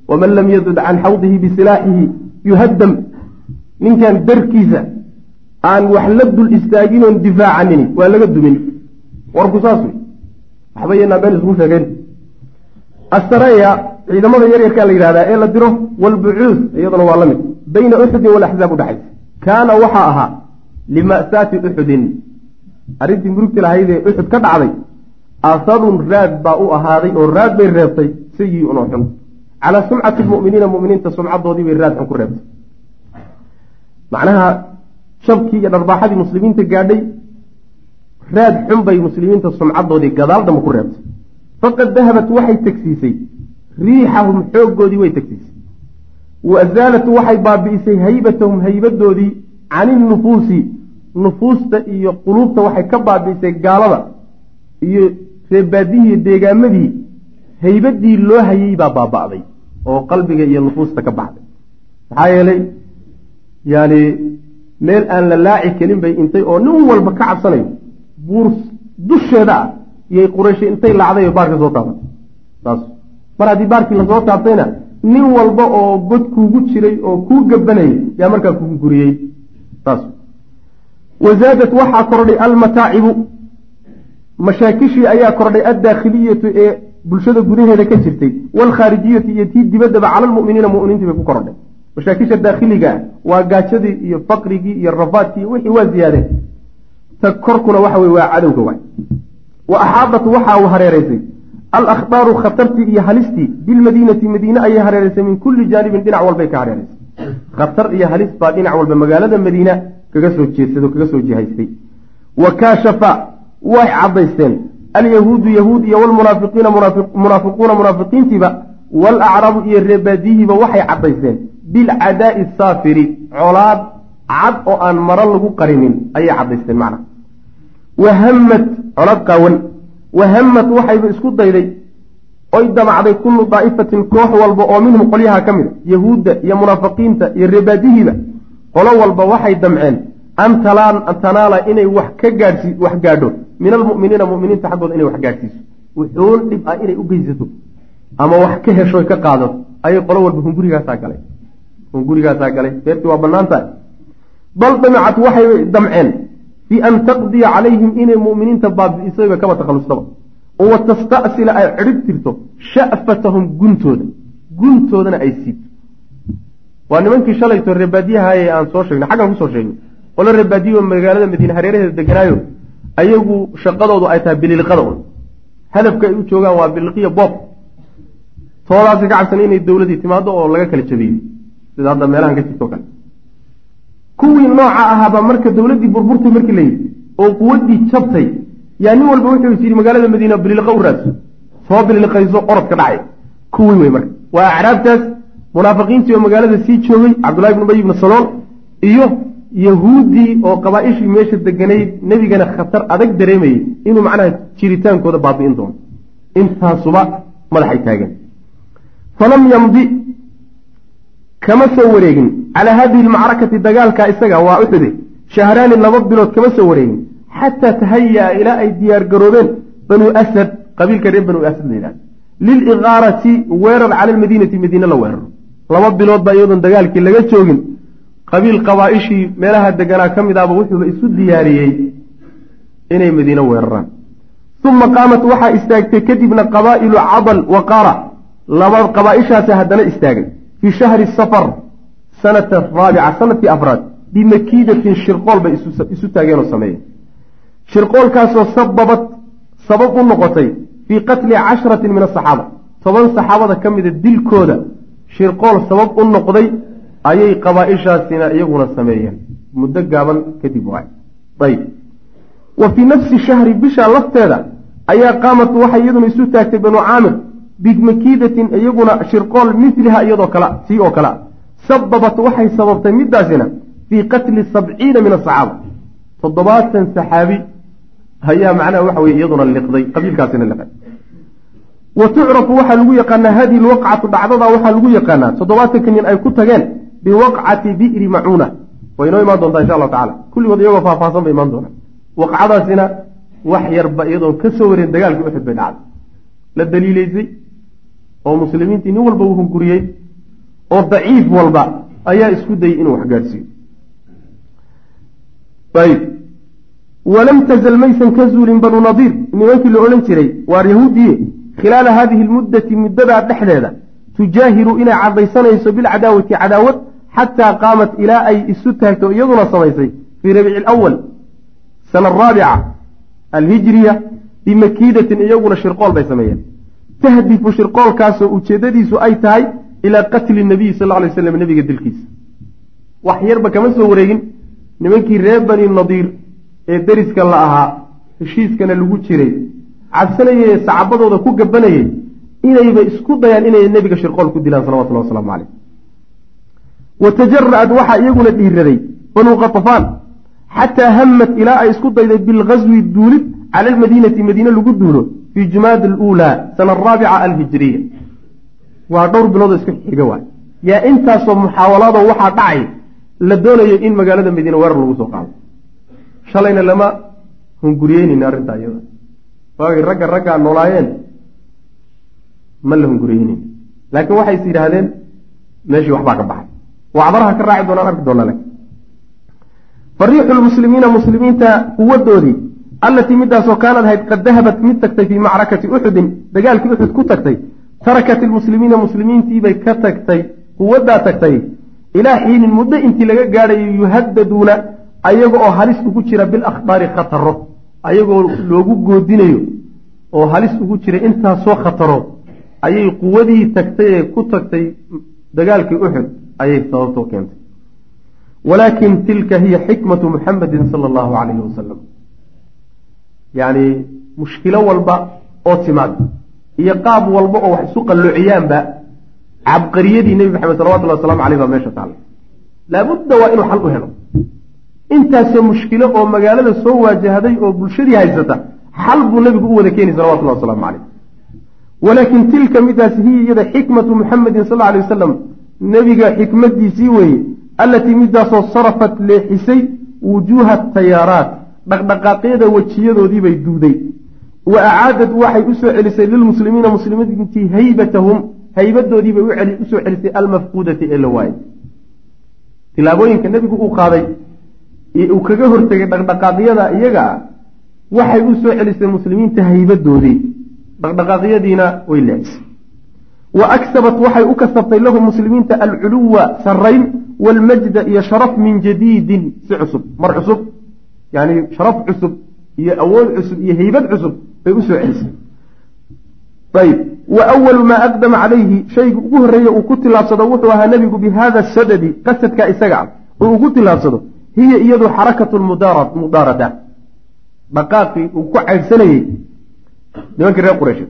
Waman lam yadud can xawdihi bisilaaxihi yuhaddam. Ninkan darkiisa aan wax la dul istaaginoon difaacanini waa laga dumin. Warku saas wey waxba yanaa been isku sheegeen. Asaraya ciidamada yaryarkaa la yidhahdaa ee la diro walbucuus iyaduna waa la mid. Bayna uxudin walaxzaab udhexaysa kaana waxaa ahaa lima'saati uxudin arrintii murugti lahaydee uxud ka dhacday asarun raad baa u ahaaday oo raad bay reebtay sayi-un oo xun. Calaa sumcati lmu'miniina mu'miniinta sumcadoodii bay raad xun ku reebtay shabkii iyo dharbaaxadii muslimiinta gaadhay raad xun bay muslimiinta sumcadoodii gadaal damba ku reebtay. Faqad dahabat waxay tegsiisay riixahum xooggoodii way tegsiisay wa zaalat waxay baabi'isay haybatahum haybadoodii cani nufuusi nufuusta iyo quluubta waxay ka baabi'isay gaalada iyo reebaadihii deegaamadii. Haybadii loo hayay baa baaba'day oo qalbiga iyo nufuusta ka baxday. Maxaa yeelay yani meel aan la laaci kelin bay intay oo nin walba ka cabsanayo buur dusheeda ah iyay qurayshi intay lacday oo baarka soo taabatay saas mar haddii baarkii la soo taabtayna nin walba oo god kuugu jiray oo kuu gabanayay yaa markaa kugu guriyey. Saas wazaadat waxaa kordhay almataacibu. Mashaakishii ayaa kordhay addaakhiliyatu ee bulshada gudaheeda ka jirtay. Waalkhaarijiyatu iyo tii dibaddaba cala almu'miniina mu'miniintii bay ku kordhay mashaakisha daakhiliga waa gaajadii iyo faqrigii iyo rafaadkii wixii waa ziyaadeen ta korkuna waxa weye waa cadowga waay. Wa axaadat waxa uu hareeraysay. Alakhbaaru khatartii iyo halistii bilmadiinati madiine ayay hareeraysay min kulli jaanibin dhinac walbay ka hareeraysay. Khatar iyo halis baa dhinac walba magaalada madiina kaga soo jeedsado kaga soo jihaystay. Wa kaashafa way caddaysteen. Alyahuudu yahuud iyo walmunaafiqiina munaafiquuna munaafiqiintiiba waalacraabu iyo reebaadiyihiiba waxay caddaysteen bilcadaa'i saafiri colaad cad oo aan maro lagu qarinin ayay caddaysteen macna wahamad colaad qaawan wahamad waxayba isku dayday oy damacday kullu daa'ifatin koox walba oo minhum qolyaha ka mid a yahuudda iyo munaafiqiinta iyo reebaadihiiba qolo walba waxay damceen an tanaala inay wax ka gaadhsi wax gaadho min almu'miniina mu'miniinta xaggooda inay wax gaadhsiiso wuxuun dhib ah inay u geysato ama wax ka heshoy ka qaadato ayay qolo walba hungurigaasaa galay. Hungurigaasaa galay. Beertii waa bannaan tahay. Bal damacat waxay damceen fii an taqdiya calayhim inay mu'miniinta baabi'isayba kaba takhalustaba. Oo wa tasta'sila ay cidhib tirto sha'fatahum guntooda. Guntoodana ay siibto waa nimankii shalayto reebaadiyahaye aan soo sheegnay xaggan ku soo sheegnay. Qolo reebaadiyo magaalada madiine hareeraheeda deganaayo ayagu shaqadoodu ay tahay bililiqada un hadafka ay u joogaan waa bililiqiya boob toodaasi ka cabsan inay dowladii timaado oo laga kala jabiyo sida hadda meelahan ka jirto kale. Kuwii nooca ahaaba marka dowladdii burburtay markii la yidhi oo quwaddii jabtay yaa nin walba wuxuu is yidhi magaalada madiina bililiqa u raadso soo bililiqayso orodka dhacay. Kuwii wey marka. Waa acraabtaas munaafiqiintii oo magaalada sii joogay cabdullahi ibnu ubay ibnu salool iyo yahuuddii oo qabaa-ishii meesha deganayd nebigana khatar adag dareemayey inuu macnaha jiritaankooda baabi'in doono. Intaasuba madaxay taageen falam yamdi kama soo wareegin. Calaa haadihi almacrakati dagaalkaa isaga waa uxude shahraani laba bilood kama soo wareegin. Xataa tahaya-a ilaa ay diyaar garoobeen banuu asad qabiilka reer banuu asad la yidhahda liligaarati weerar cala almadiinati madiine la weeraro. Laba bilood baa iyadoon dagaalkii laga joogin. Qabiil qabaa-ishii meelaha deganaa ka mid ahba wuxuuba isu diyaariyey inay madiine weeraraan. Uma qaamat waxaa istaagtay kadibna qabaa'ilu cadal wa qaara laba qabaa-ishaasi haddana istaagay. Fii shahri safar sanata raabica sannadkii afraad bimakiidatin shirqool bay isu taageenoo sameeyeen. Shirqoolkaasoo sababad sabab u noqotay fii qatli cashratin min asaxaaba toban saxaabada ka mida dilkooda shirqool sabab u noqday ayay qabaa-ishaasina iyaguna sameeyeen. Muddo gaaban kadib waay. Ayb wa fii nafsi shahri bisha lafteeda ayaa qaamat waxay iyaduna isu taagtay banuu caamir bimakiidatin iyaguna shirqool miliha iyadoo kale sii oo kale sababat waxay sababtay midaasina fii qatli sabciina min asaxaaba toddobaatan saxaabi ayaa macnaha waxa weye iyaduna liqday qabiilkaasina liqay. Wa tucrafu waxaa lagu yaqaanaa hadihi lwaqcatu dhacdada waxaa lagu yaqaanaa toddobaatanka nin ay ku tageen biwaqcati bi'ri macuuna. Way inoo imaan doontaa insha allahu tacala kulligood iyagoo faahfaahsan bay imaan doonaa waqcadaasina wax yarba iyadoon ka soo wareen dagaalkii uxud bay dhacday. La daliilaysay oo muslimiintii nin walba uu hunguriyey oo daciif walba ayaa isku dayey inuu wax gaadhsiiyo. Ayb walam tazal maysan ka zuulin banuu nadiir. Nimankii la odhan jiray waar yahuudiye khilaala haadihi lmuddati muddadaa dhexdeeda tujaahiru inay cadaysanayso bilcadaawati cadaawad xataa qaamat ilaa ay isu taagto iyaduna samaysay fii rabiici alawal sana araabica alhijriya bimakiidatin iyaguna shirqool bay sameeyeen tahdifu shirqoolkaasoo ujeeddadiisu ay tahay ilaa qatli nabiyi sal alay slam nebiga dilkiisa. Wax yarba kama soo wareegin. Nimankii reer bani nadiir ee deriska la ahaa heshiiskana lagu jiray cabsanayay sacabadooda ku gabanayay inayba isku dayaan inay nebiga shirqool ku dilaan salawatullahi wasalaamu caleyh wa tajara'ad waxaa iyaguna dhiiraday banuu katafaan xataa hammat ilaa ay isku dayday bilghaswi duulid cala almadiinati madiine lagu duulo fii jumaad aluulaa sana araabica alhijiriya waa dhowr biloodoo iska xiga waay. Yaa intaasoo muxaawalaadoo waxaa dhacay la doonayo in magaalada madiine weerar lagu soo qaado. Shalayna lama hunguriyeynayna arrintaa iyada. Waagay ragga raggaa noolaayeen ma la hunguriyeynin. Laakiin waxay is yidhaahdeen meeshii waxbaa ka baxay. Wacdaraha ka raaci doonaan arki doonaa laakiin. Fariixu lmuslimiina muslimiinta quwadoodii allatii midaasoo kaanad ahayd qad dahabat mid tagtay fii macrakati uxudin dagaalkii uxud ku tagtay tarakat ilmuslimiina muslimiintiibay ka tagtay quwaddaa tagtay ilaa xiinin muddo intii laga gaadhayo yuhadaduuna ayaga oo halis ugu jira bilakhbaari khataro ayagoo loogu goodinayo oo halis ugu jira intaasoo khatarood ayay quwadii tagtay ee ku tagtay dagaalkii uxud ayay sababtoo keentay. Walaakin tilka hiya xikmatu muxamedin sala allahu calayhi wasalam yacni mushkilo walba oo timaad. Iyo qaab walba oo wax isu qalloociyaanba cabqariyadii nebi maxamed salawatullahi waslamu aleyh baa meesha taalla laabudda waa inuu xal u helo. Intaasoo mushkilo oo magaalada soo waajahday oo bulshadii haysata xal buu nebigu u wada keenay salawatullahi wasalaamu caleyh walaakin tilka midaasi hiya iyada xikmatu muxamedin sal alay wasalam nebiga xikmadiisii weeye allatii midaasoo sarafat leexisay wujuuha tayaaraat dhaqdhaqaaqyada wejiyadoodiibay duuday. Wa acaadad waxay u soo celisay lilmuslimiina muslimiintii haybatahum haybadoodiibay u soo celisay almafquudati ee la waayey tilaabooyinka nebigu uu qaaday uu kaga hortegay dhaqdhaqaaqyada iyaga ah waxay u soo celisay muslimiinta haybadoodii. Dhaqdhaqaaqyadiina way leexisay wa aksabat waxay u kasabtay lahum muslimiinta alculuwa sarayn waalmajda iyo sharaf min jadiidin si cusub mar cusub yani sharaf cusub iyo awood cusub iyo haybad cusub bay u soo celisay. Ayb. Wa awalu maa aqdama calayhi. Shayga ugu horreeya uu ku tilaabsado wuxuu ahaa nebigu bi hada sadadi qasadka isaga ah uu ugu tilaabsado. Hiya iyadu xarakatu mudaarada. Dhaqaaqii uu ku caydhsanayey nimankii reer qureysheed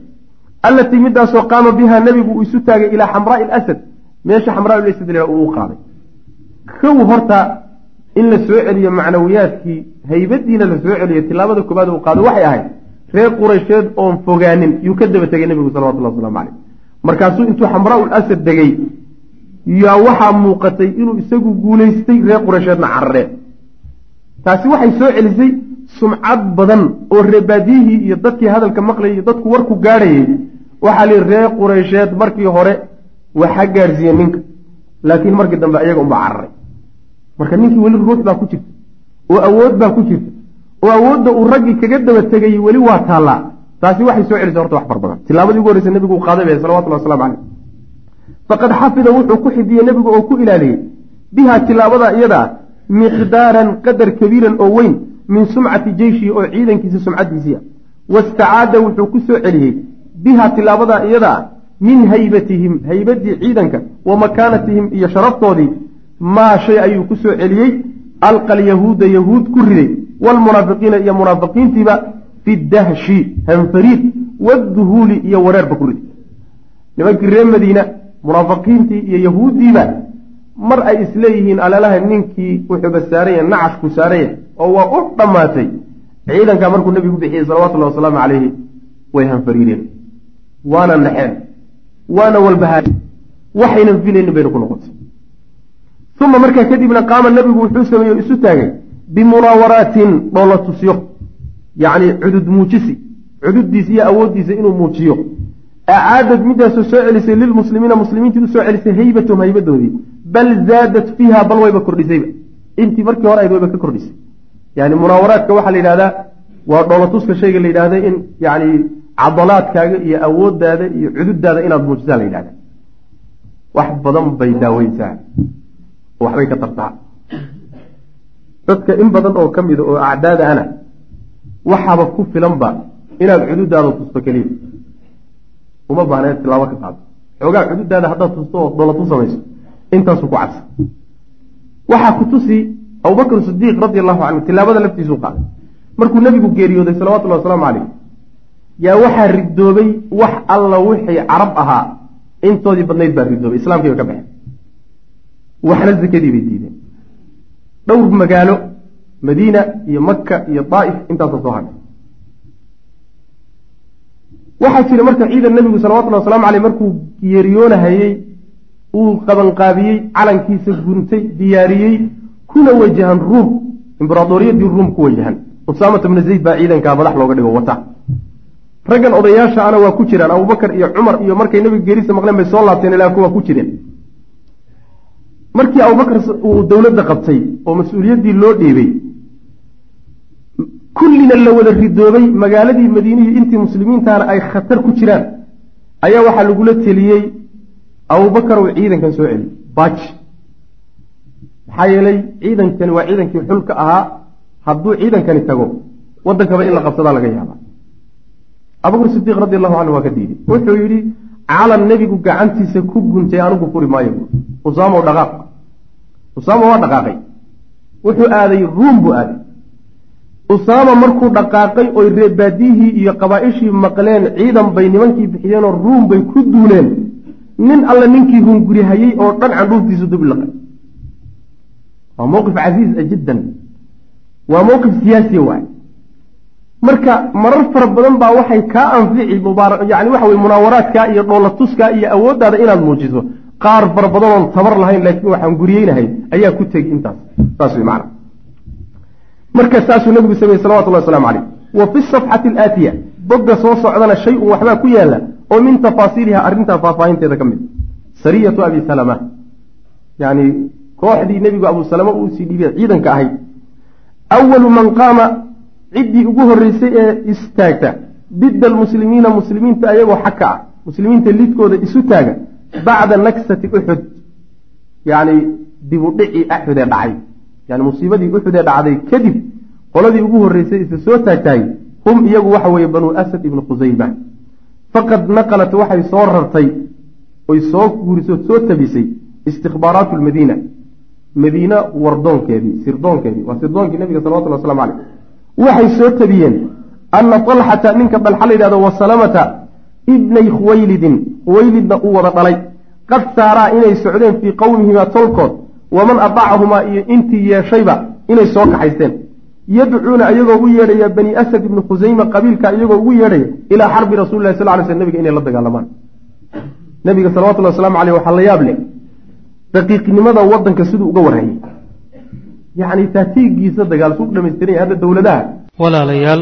allatii midaasoo qaama bihaa nebigu uu isu taagay ilaa xamraai alasad meesha xamraa lasad la uu u qaaday. Kow horta in la soo celiyo macnawiyaadkii haybadiina la soo celiyo tilaabada koobaad uu qaado waxay ahayd reer quraysheed oon fogaanin yuu ka daba tegay nebigu salawatullah waslamu caleyh markaasuu intuu xamraa asad degay yaa waxaa muuqatay inuu isagu guulaystay reer qureysheedna carareen taasi waxay soo celisay sumcad badan oo reebaadiyihii iyo dadkii hadalka maqlayay iyo dadku warku gaadhayay. Waxaa lihi reer qureysheed markii hore waxa gaadhsiiye ninka. Laakiin markii dambe ayaga unbaa cararay marka ninkii weli ruux baa ku jirta oo awood baa ku jirta oo awoodda uu raggii kaga daba tegay weli waa taallaa. Taasi waxay soo celisay horta wax far badan. Tilaabadii ugu horreysa nebigu uu qaaday bay salawatullah waslamu caleyh faqad xafida wuxuu ku xidiyey nebigu oo ku ilaaliyey biha tilaabada iyada miqdaaran qadar kabiiran oo weyn min sumcati jeyshihi oo ciidankiisa sumcadiisii ah wastacaada wuxuu ku soo celiyey biha tilaabada iyada min haybatihim haybadii ciidanka wa makaanatihim iyo sharaftoodii maa shay ayuu ku soo celiyey. Alqa alyahuuda yahuud ku riday. Waalmunaafiqiina iyo munaafiqiintiiba fi dahshi hanfariid waduhuuli iyo wareerba ku riday. Nimankii reer madiina munaafiqiintii iyo yahuuddiiba mar ay isleeyihiin alalaha ninkii wuxuuba saaranya nacashku saaranya oo waa u dhammaatay. Ciidankaa markuu nebigu bixiyey salawatullahi wasalaamu calayhi way hanfariireen waana naxeen waana walbahaar waxaynan filaynin baynu ku noqotay uma markaa kadibna qaama nebigu wuxuu sameeyey isu taagay bimunaawaraatin dhoola tusyo yacni cudud muujisi cududdiisa iyo awooddiisa inuu muujiyo acaadad midaasoo soo celisay lilmuslimiina muslimiintii u soo celisay haybatahum haybadoodii bal zaadat fiiha bal wayba kordhisayba intii markii hore ayd wayba ka kordhisay yani munaawaraadka waxaa la yidhahdaa waa dhoolatuska shayga la yidhahda in yani cadalaadkaaga iyo awooddaada iyo cududaada inaad muujisaa la yidhahda wax badan bay daaweysaa oo waxbay ka tartaa. Dadka in badan oo ka mida oo acdaada ana waxaaba ku filanba inaad cududaada tusto keliya. Uma inaad tilaabo ka qaado xoogaa cududaada haddaad tusto oo dhoolatu samayso intaasu ku cabsa waxaa ku tusi abubakr sidiiq radi allahu canhu tilaabada laftiisuu qaaday. Markuu nebigu geeriyooday salawatullahi wasalaamu caleyh yaa waxaa ridoobay wax alla wixii carab ahaa intoodii badnayd baa ridoobay islaamkiiba ka baxeen waxna zakadii bay diideen. Dhowr magaalo madiina iyo maka iyo daa'if intaasa soo hadhay. Waxaa jira marka ciidan nebigu salawatullahi waslamu caleyh markuu geeriyoonahayey uu qabanqaabiyey calankiisa guntay diyaariyey kuna wajahan ruum imberaadoriyadii ruum ku wajahan. Usaamata bna zayd baa ciidankaa madax looga dhigo wata. Raggan odayaasha ana waa ku jiraan abubakar iyo cumar iyo markay nebiga geerisa maqleen bay soo laabteen ilaa kuwaa ku jireen markii abubakar uu dowladda qabtay oo mas'uuliyaddii loo dhiibay kullina la wada ridoobay magaaladii madiinihi intii muslimiintaana ay khatar ku jiraan. Ayaa waxaa lagula teliyey abubakar uu ciidankan soo celi baaji maxaa yeelay ciidankani waa ciidankii xulka ahaa. Hadduu ciidankani tago waddankaba in la qabsadaa laga yaaba abubakr sidiiq radi allahu canhu waa ka diiday wuxuu yidhi calan nebigu gacantiisa ku guntay anigu furi maayo usaamo dhaqaaq. Usaama waa dhaqaaqay. Wuxuu aaday ruum buu aaday. Usaama markuu dhaqaaqay oy reebaadiyihii iyo qabaa-ishii maqleen ciidan bay nimankii bixiyeenoo ruum bay ku duuleen. Nin alle ninkii hungurihayey oo dhan candhuuftiisu dublaqay waa mowqif casiiza jiddan. Waa mowqif siyaasiya waay. Marka marar fara badan baa waxay kaa anfici mubaara yani waxa weye munaawaraadka iyo dhoolatuska iyo awooddaada inaad muujiso qaar fara badan oon tabar lahayn laakiin waxaan guriyeynahay ayaa ku tegi intaas. Saas wey macana marka saasuu nabigu sameeyey salawatullahi waslamu caleyh wa fi safxati alaatiya bogga soo socdana shay un waxbaa ku yaalla oo min tafaasiiliha arrintaa faahfaahinteeda ka mid. Sariyatu abi salama. Yani kooxdii nebigu abu salama uu sii dhiibay ciidanka ahayd awalu man qaama ciddii ugu horreysay ee istaagta didda almuslimiina muslimiinta ayagoo xaka ah muslimiinta lidkooda isu taaga bacda naksati uxud yani dib u dhicii axud ee dhacay. Yani musiibadii uxud ee dhacday kadib qoladii ugu horreysay isa soo taagtahay hum iyagu waxa weeye banuu asad ibnu khusayma faqad naqalat waxay soo rartay oy soo guuriso soo tabisay istikbaaraatu lmadiina madiina wardoonkeedii sirdoonkeedii waa sirdoonkii nabiga salawatulli waslamu caleyh waxay soo tabiyeen ana talxata ninka dalxa la yidhahdo wasalamata ibnay khuwaylidin. Khuwaylidna uu wada dhalay. Qad saaraa inay socdeen fii qowmihimaa tolkood waman adaacahumaa iyo intii yeeshayba inay soo kaxaysteen. Yadcuuna iyagoo u yeedhaya bani asad ibni khusayma qabiilka iyagoo ugu yeedhaya ilaa xarbi rasuli lahi sal ly sl nabiga inay la dagaalamaan nabiga salawatullhi waslamu caleyh waxaa la yaab leh daqiiqnimada wadanka siduu uga warhayay yacni taatiigiisa dagaal su dhamaystiran hadda dowladaha. Walaalayaal